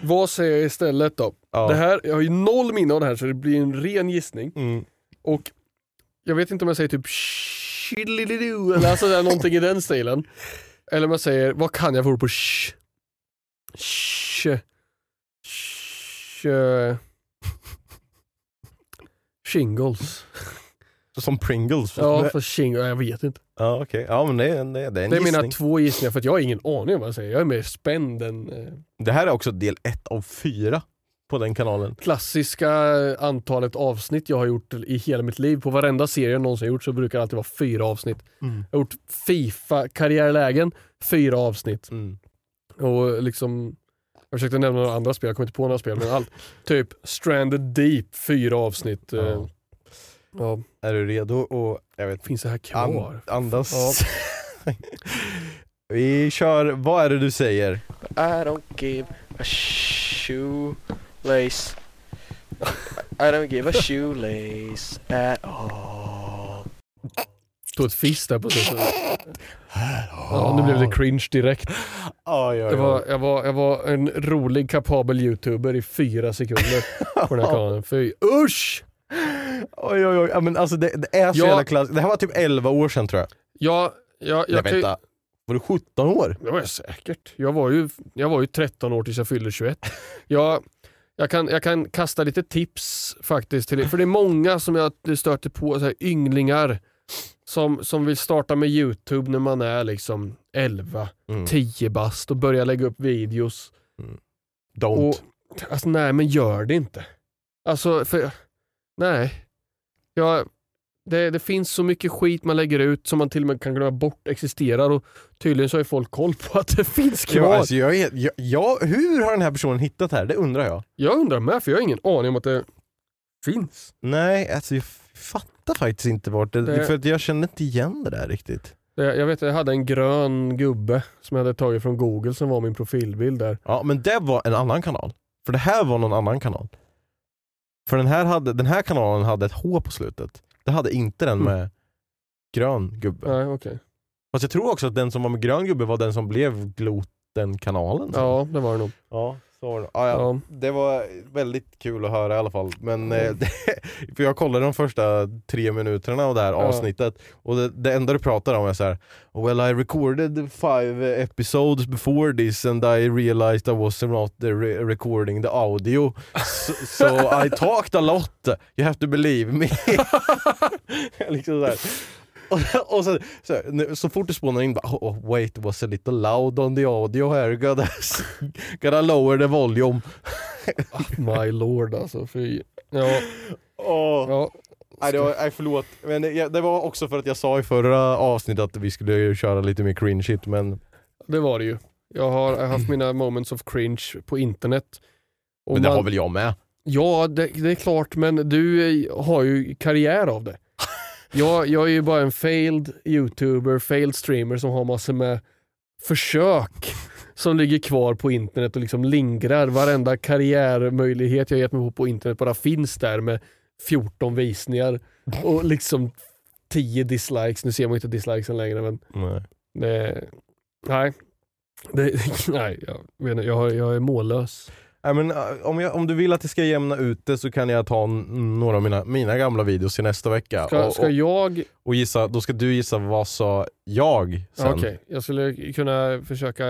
vad säger jag istället då? Ja. Det här, jag har ju noll minne av det här så det blir en ren gissning. Mm. Och jag vet inte om jag säger typ shillilidoo eller alltså där, någonting i den stilen. Eller om jag säger, vad kan jag för på sh? Sh. Sh. Shingles. Som Pringles. Ja, för shingles, jag vet inte. Ja okej, ja men det, är det, är- det är en Det är mina gissning. två gissningar för att jag har ingen aning om vad jag säger. Jag är mer spänd än eh, Det här är också del ett av fyra på den kanalen. klassiska antalet avsnitt jag har gjort i hela mitt liv. På varenda serie jag någonsin gjort så brukar det alltid vara fyra avsnitt. Mm. Jag har gjort Fifa karriärlägen, fyra avsnitt. Mm. Och liksom, jag försökte nämna några andra spel, jag kommer inte på några spel, men allt. Typ Stranded Deep, fyra avsnitt. Ja. Ja, Är du redo och jag vet, finns det här kvar? an, andas? Vi kör, vad är det du säger? I don't give a shoelace. I don't give a shoelace at all. Tog ett fisk där på slutet. Ja, nu blev det cringe direkt. Ja, ja, Jag var, jag, var, jag var en rolig kapabel youtuber i fyra sekunder på den här kanalen. Fy usch! Oj oj oj, ja, men alltså det, det är så Ja. jävla klassiskt. Det här var typ 11 år sedan tror jag. Ja, ja, jag Nej kan ju- vänta, var du 17 år? Det var jag säkert. Jag var ju, jag var ju 13 år tills jag fyllde 21. Jag, jag, kan, jag kan kasta lite tips faktiskt till. För det är många som jag stöter på, så här, ynglingar som, som vill starta med Youtube när man är liksom 11, Mm. 10 bast och börja lägga upp videos. Don't. Och, alltså, nej, men gör det inte. Alltså, för, nej. Jag, det, det finns så mycket skit man lägger ut som man till och med kan glömma bort existerar och tydligen så har ju folk koll på att det finns kvar. Ja, alltså, jag, är- jag, jag, hur har den här personen hittat det här? Det undrar jag. Jag undrar med, för jag har ingen aning om att det finns. Nej, alltså jag fattar faktiskt inte vart det... Det- För att jag känner inte igen det där riktigt. Jag vet jag hade en grön gubbe som jag hade tagit från google som var min profilbild där. Ja, men det var en annan kanal. För det här var någon annan kanal. För den här, hade, den här kanalen hade ett H på slutet. Det hade inte den Mm. med grön gubbe. Nej, okej. Fast jag tror också att den som var med grön gubbe var den som blev Gloten-kanalen. Ja, det var det nog. Ja, Ah, ja. Ja. Det var väldigt kul att höra i alla fall. Men, eh, det, för jag kollade de första tre minuterna av det här avsnittet och det, det enda du pratar om är så här. Well I recorded five episodes before this and I realized I was not re recording the audio. So, so I talked a lot, you have to believe me. liksom så här. Och, och så, så, här, så fort du spånar in bara oh, wait it was a little loud on the audio here, gotta, gotta lower the volume. My lord alltså. Fy. Ja, Åh. ja. Nej, det var, nej förlåt, men det, det var också för att jag sa i förra avsnittet att vi skulle köra lite mer cringe shit men, Det var det ju. Jag har jag har haft mina moments of cringe på internet. Men det man- har väl jag med? Ja, det, det är klart, men du eh, har ju karriär av det. Jag, jag är ju bara en failed youtuber, failed streamer som har massor med försök som ligger kvar på internet och liksom lingrar. Varenda karriärmöjlighet jag gett mig på på internet bara finns där med 14 visningar och liksom 10 dislikes. Nu ser man inte dislikesen längre men Nej. det, nej. Det, nej, jag, menar, jag, jag är mållös. Nej, men, äh, om, jag, om du vill att det ska jämna ut det så kan jag ta några av mina, mina gamla videos till nästa vecka. Ska, och, ska jag och gissa, då ska du gissa vad sa jag sen. Okej, jag skulle kunna försöka,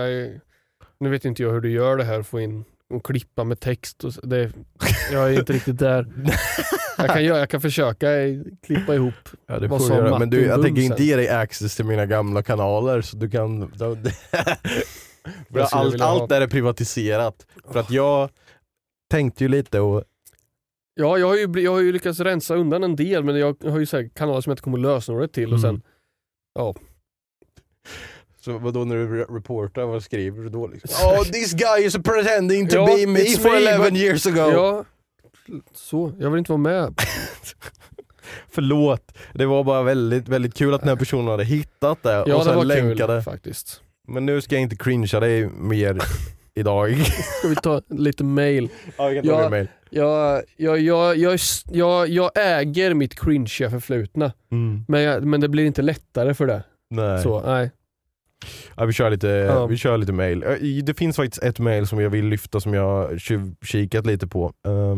nu vet inte jag hur du gör det här, få in och klippa med text. Och det, jag är inte riktigt där. Jag kan, göra, jag kan försöka klippa ihop Ja, det vad göra. Men du, jag tänker inte ge dig access till mina gamla kanaler så du kan... Allt, allt där är privatiserat. För att jag tänkte ju lite och Ja, jag har, ju, jag har ju lyckats rensa undan en del men jag har ju så här kanaler som jag inte kommer lösenordet till och Mm. sen, ja. Så vadå när du re- reportar, vad skriver du då liksom? Oh this guy is pretending to Ja, be me for me, 11 but- years ago. Ja, så. Jag vill inte vara med. Förlåt, det var bara väldigt, väldigt kul att den här personen hade hittat det Ja, och det sen var länkade. kul faktiskt. Men nu ska jag inte cringea dig mer idag. Ska vi ta lite mail? ja, jag kan ta Ja. din mail. Jag, jag, jag, jag, jag, jag äger mitt cringeiga förflutna, Mm. men, jag, men det blir inte lättare för det. Nej. Så, nej. Ja, vi, kör lite, Ja. vi kör lite mail. Eh, Det finns faktiskt ett mail som jag vill lyfta som jag tjuvkikat lite på. Eh,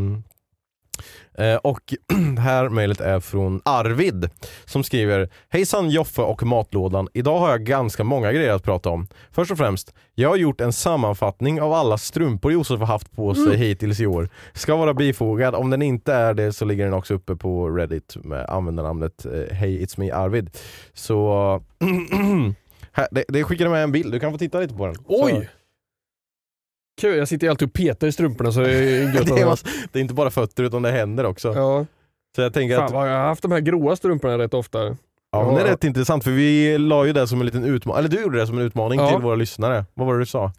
och det här mejlet är från Arvid som skriver Hejsan Joffe och matlådan. Idag har jag ganska många grejer att prata om. Först och främst, jag har gjort en sammanfattning av alla strumpor Josef har haft på sig hittills i år. Ska vara bifogad. Om den inte är det så ligger den också uppe på Reddit med användarnamnet eh, Hej It's Me Arvid. Så här, det, det skickade med en bild, du kan få titta lite på den. Oj! Kul, jag sitter ju alltid och petar i strumporna så det är gött det, var, det är inte bara fötter utan det är händer också. Ja. Så jag tänker Fan att vad jag har haft de här gråa strumporna rätt ofta. ja, men det är rätt intressant för vi la ju det som en liten utmaning, eller du gjorde det som en utmaning Ja. till våra lyssnare. Vad var det du sa?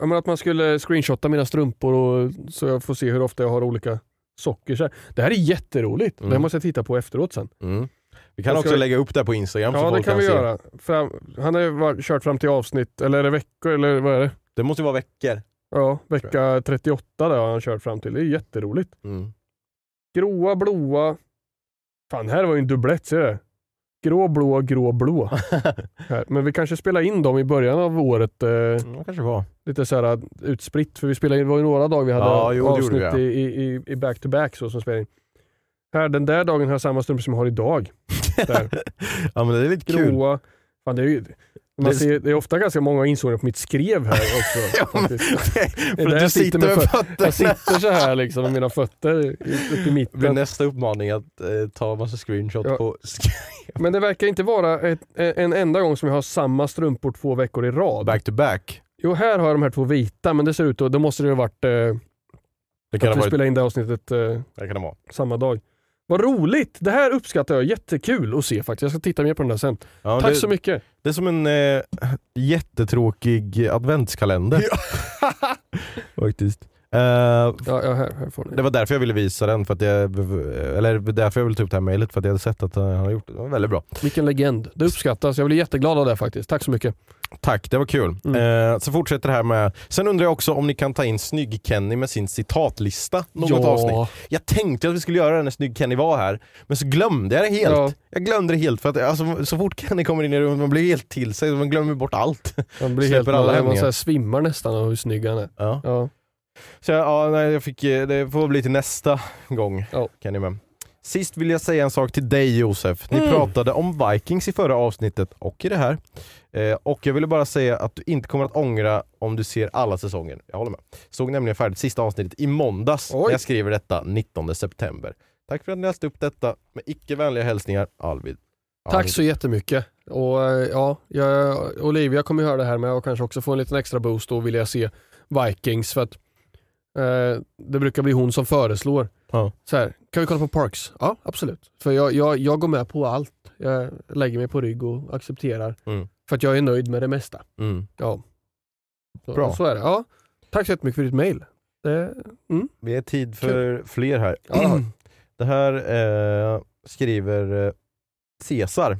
Ja, men att man skulle screenshotta mina strumpor och, så jag får se hur ofta jag har olika socker. Så här. Det här är jätteroligt. Mm. Det måste jag titta på efteråt sen. Mm. Vi kan Jag också ska- lägga upp det på Instagram så Ja det folk kan vi se. göra. Fram, han har ju kört fram till avsnitt, eller är det veckor eller vad är det? Det måste ju vara veckor. Ja, vecka 38 där har han kört fram till. Det är jätteroligt. Mm. Gråa, blåa. Fan, här var ju en dubblett, ser du det? Grå, blå, grå, blå. Men vi kanske spelar in dem i början av året. Eh, Ja, kanske var. lite så här utspritt. För vi spelade in, det var ju några dagar vi hade Ja, jo, avsnitt vi, i, back-to-back så som spelade in. Här, den där dagen har jag samma strumpor som jag har idag. Ja men det är lite kul. Gråa. Fan, det, är ju, man Det- ser, det är ofta ganska många insågningar på mitt skrev här också. Ja, men, för är du jag sitter med med fö- fötterna. Jag sitter så här liksom med mina fötter uppe i Det blir mitten. nästa uppmaning att eh, ta massa screenshot Ja. på Men det verkar inte vara ett, en enda gång som jag har samma strumpor två veckor i rad. back to back. Jo, här har jag de här två vita, men det ser ut att, då måste det ha varit eh, Det kan att vi spelade in det avsnittet eh, det kan det vara. samma dag. Vad roligt! Det här uppskattar jag. Jättekul att se faktiskt. Jag ska titta mer på den där sen. Ja, Tack det, så mycket. Det är som en eh, jättetråkig adventskalender. Faktiskt. Eh, Ja, ja här, här får ni. det var därför jag ville visa den, för att jag, eller därför jag ville ta upp det här mejlet, för att jag hade sett att han har gjort det. Det var väldigt bra. Vilken legend. Det uppskattas. Jag blir jätteglad av det faktiskt. Tack så mycket. Tack, det var kul. Mm. Eh, så fortsätter det här med, sen undrar jag också om ni kan ta in Snygg-Kenny med sin citatlista något ja. avsnitt. Jag tänkte att vi skulle göra det när Snygg-Kenny var här, men så glömde jag det helt. Ja. Jag glömde det helt för att alltså, så fort Kenny kommer in i rummet, man blir helt till sig, man glömmer bort allt. Man blir helt, man, man så här svimmar nästan av hur snygg han är. Ja. Så jag, ja, nej, jag fick, eh, det får bli till nästa gång. Ja. Kan ni med. Sist vill jag säga en sak till dig Josef. Ni Mm. pratade om Vikings i förra avsnittet och i det här. Eh, och jag ville bara säga att du inte kommer att ångra om du ser alla säsonger. Jag håller med. Såg nämligen färdigt sista avsnittet i måndags. Oj. Jag skriver detta 19 september. Tack för att ni läste upp detta. Med icke vänliga hälsningar, Alvid. Tack så jättemycket. Och eh, ja, jag, Olivia kommer höra det här med och kanske också få en liten extra boost och vill jag se Vikings för att eh, det brukar bli hon som föreslår. Ja. Så här, kan vi kolla på Parks? Ja, absolut. För jag, jag, jag går med på allt. Jag lägger mig på rygg och accepterar. Mm. För att jag är nöjd med det mesta. Mm. Ja. Så, Bra. så är det. Ja. Tack så jättemycket för ditt mail. Det, mm. Vi är tid för fler här. Ja. Det här eh, skriver eh, Cesar.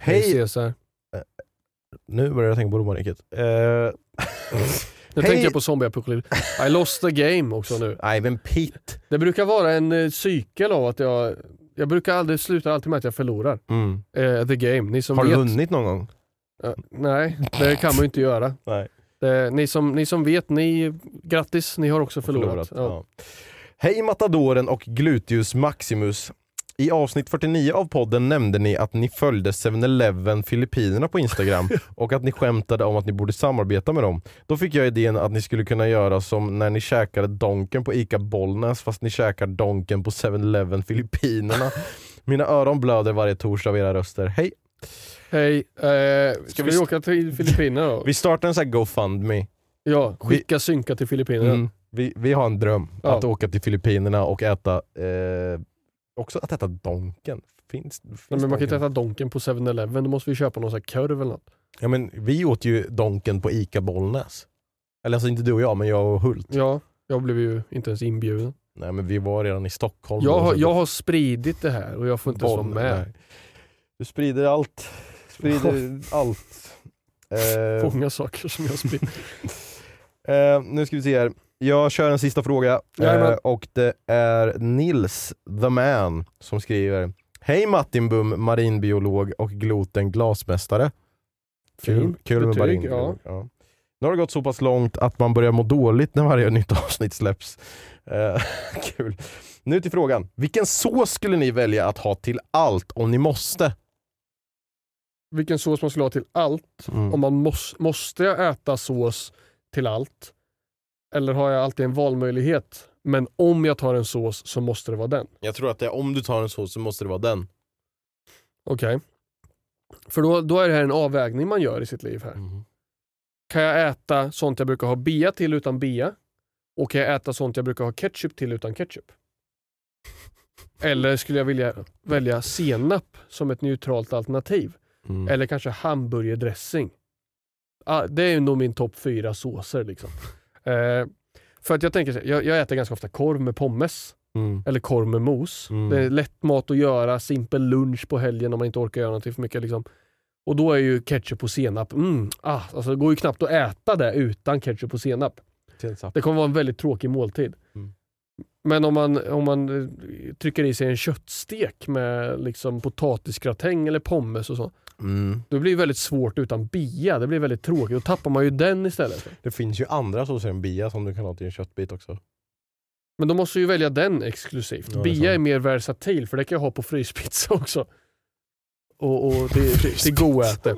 Hej Hej! Cesar. Nu börjar jag tänka på romarriket. Eh, Nu Hej! tänker jag på zombieapokalyps. I lost the game också nu. Ivan Pitt. Det brukar vara en eh, cykel av att jag, jag brukar aldrig sluta alltid med att jag förlorar. Mm. Eh, the game. Ni som Har du vet, vunnit någon gång? Ja, nej, det kan man ju inte göra. Nej. Det, ni, som, ni som vet, ni, grattis, ni har också förlorat. Ja. Ja. Hej Matadoren och Gluteus Maximus. I avsnitt 49 av podden nämnde ni att ni följde 7-Eleven Filippinerna på Instagram och att ni skämtade om att ni borde samarbeta med dem. Då fick jag idén att ni skulle kunna göra som när ni käkade Donken på ICA Bollnäs fast ni käkar Donken på 7-Eleven Filippinerna. Mina öron blöder varje torsdag av era röster. Hej! Hej, eh, ska, vi vi, st- åka till Filippinerna då? Vi startar en sån här GoFundMe. ja, skicka synka till Filippinerna. Mm. Vi, vi har en dröm Ja. att åka till Filippinerna och äta eh, Också att äta Donken. Finns, finns Nej, men man kan inte äta Donken på 7-Eleven, då måste vi köpa någon sån här korv eller något. Ja, men vi åt ju Donken på ICA Bollnäs. Eller alltså inte du och jag, men jag och Hult. Ja, jag blev ju inte ens inbjuden. Nej men vi var redan i Stockholm. Jag, har- jag har spridit det här och jag får inte ens vara med. nej. Du sprider allt. Sprider allt. Eh, Många saker som jag sprider. eh, nu ska vi se här. Jag kör en sista fråga eh, och det är Nils the man som skriver Hej Martin Bum, marinbiolog och Gloten glasmästare. Kul, kul med betyg, marinbiolog. Ja. Nu har det gått så pass långt att man börjar må dåligt när varje nytt avsnitt släpps. Eh, kul. Nu till frågan. Vilken sås skulle ni välja att ha till allt om ni måste? Vilken sås man skulle ha till allt. Mm. Om man måste, måste äta sås till allt? Eller har jag alltid en valmöjlighet? Men om jag tar en sås så måste det vara den. Jag tror att det, om du tar en sås så måste det vara den. Okej. För då, då är det här en avvägning man gör i sitt liv här. Mm. Kan jag äta sånt jag brukar ha bea till utan bea? Och kan jag äta sånt jag brukar ha ketchup till utan ketchup? Eller skulle jag vilja välja senap som ett neutralt alternativ? Mm. Eller kanske hamburgerdressing? Ah, det är nog min topp fyra såser. Liksom. Eh, för att jag tänker jag, jag äter ganska ofta korv med pommes. Mm. Eller korv med mos. Mm. Det är lätt mat att göra, simpel lunch på helgen om man inte orkar göra någonting för mycket. Liksom. Och då är ju ketchup och senap, mm, ah, alltså det går ju knappt att äta det utan ketchup och senap. Det kommer vara en väldigt tråkig måltid. Mm. Men om man, om man eh, trycker i sig en köttstek med liksom potatisgratäng eller pommes och så. Mm. Då blir det väldigt svårt utan bia. Det blir väldigt tråkigt. Då tappar man ju den istället. Det finns ju andra såser än bia som du kan ha till en köttbit också. Men då måste du ju välja den exklusivt. Ja, det är bia är mer versatil för det kan jag ha på fryspizza också. Och, och till, till, till godäte.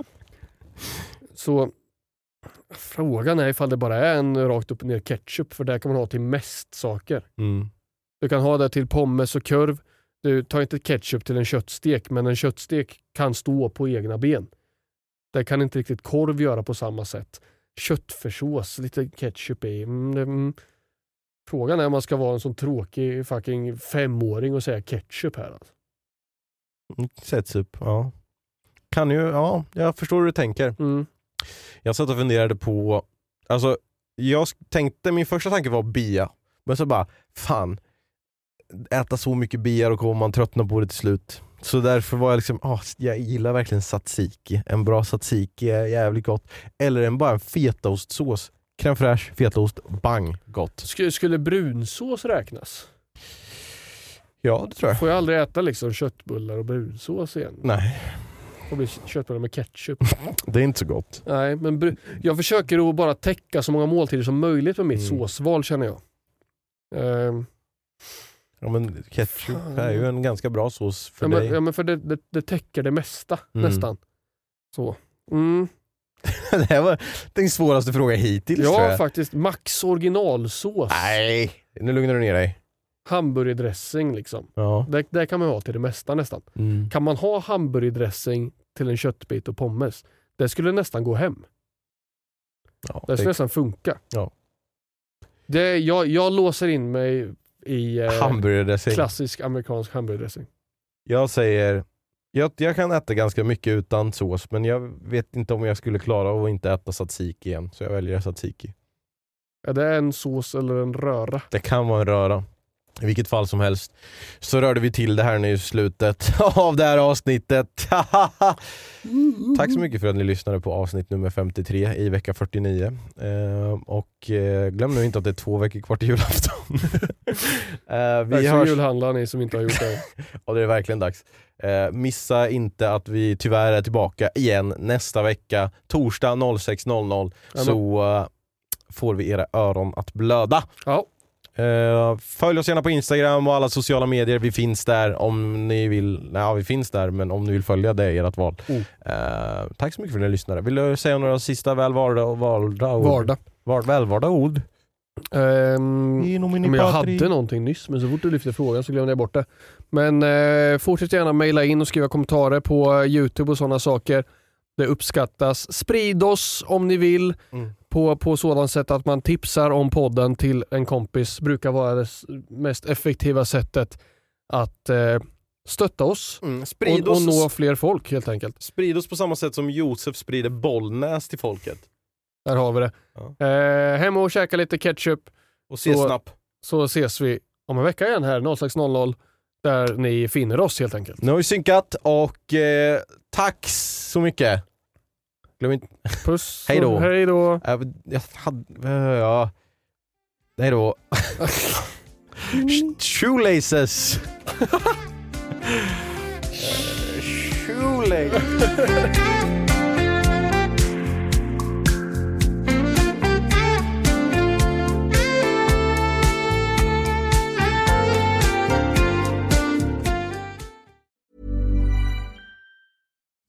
Så frågan är ifall det bara är en rakt upp och ner ketchup för där kan man ha till mest saker. Mm. Du kan ha det till pommes och korv. Du tar inte ketchup till en köttstek men en köttstek kan stå på egna ben. Det kan inte riktigt korv göra på samma sätt. Köttfärssås, lite ketchup i. Mm, mm. Frågan är om man ska vara en sån tråkig fucking femåring och säga ketchup här. Alltså. Mm, Sätts upp, ja. Kan ju, ja, jag förstår hur du tänker. Mm. Jag satt och funderade på, alltså jag tänkte, min första tanke var bia. Men så bara, fan, äta så mycket bia och kommer man tröttna på det till slut. Så därför var jag liksom, ah, jag gillar verkligen tzatziki. En bra tzatziki är jävligt gott. Eller en bara en fetaostsås. Crème fraîche, fetaost, bang, gott. Skulle, skulle brunsås räknas? Ja, det tror jag. Får jag aldrig äta liksom köttbullar och brunsås igen? Nej, Det blir köttbullar med ketchup. det är inte så gott. Nej, men jag försöker att bara täcka så många måltider som möjligt med mitt Mm. såsval känner jag. Ehm, Ja, men ketchup Fan. är ju en ganska bra sås för ja, men, dig. ja, men för det, det, det täcker det mesta Mm. nästan. Så. Mm. det här var den svåraste frågan hittills tror Ja, jag. faktiskt. Max originalsås. Nej, nu lugnar du ner dig. Hamburgerdressing liksom. Ja. Det, det kan man ha till det mesta nästan. Mm. Kan man ha hamburgerdressing till en köttbit och pommes, det skulle nästan gå hem. Ja, Det skulle nästan funka. Ja. Det, jag, jag låser in mig i eh, hamburgardressing. klassisk amerikansk hamburgerdressing. Jag säger, jag, jag kan äta ganska mycket utan sås men jag vet inte om jag skulle klara av att inte äta tzatziki igen. Så jag väljer tzatziki. Är det en sås eller en röra? Det kan vara en röra. I vilket fall som helst så rörde vi till det här nu i slutet av det här avsnittet. Tack så mycket för att ni lyssnade på avsnitt nummer 53 i vecka 49. Eh, och eh, glöm nu inte att det är två veckor kvar till julafton. eh, Vi Tack hörs julhandlar ni som inte har gjort det. och det är verkligen dags. Eh, missa inte att vi tyvärr är tillbaka igen nästa vecka, torsdag 06.00 så får vi era öron att blöda. Ja. Eh, följ oss gärna på Instagram och alla sociala medier. Vi finns där om ni vill. Nej, vi finns där men om ni vill följa det är ert val. Mm. Eh, tack så mycket för att ni lyssnade. Vill du säga några sista välvalda ord? Vardag. Var, välvalda ord? Min men jag hade någonting nyss men så fort du lyfte frågan så glömde jag bort det. Men eh, fortsätt gärna mejla in och skriva kommentarer på Youtube och sådana saker. Det uppskattas. Sprid oss om ni vill Mm. på, på sådant sätt att man tipsar om podden till en kompis. brukar vara det mest effektiva sättet att eh, stötta oss Mm, sprid, och, och oss, nå fler folk helt enkelt. sprid oss på samma sätt som Josef sprider Bollnäs till folket. Där har vi det. Eh, hem och käka lite ketchup Och se snapp. så ses vi om en vecka igen här 06.00 där ni finner oss helt enkelt. Nu har vi synkat och eh, tack så mycket. Glöm inte... Puss. Hej då. Hej då. Äh, Jag hade... äh, Ja. Nej då. Shoelaces. Shoelaces.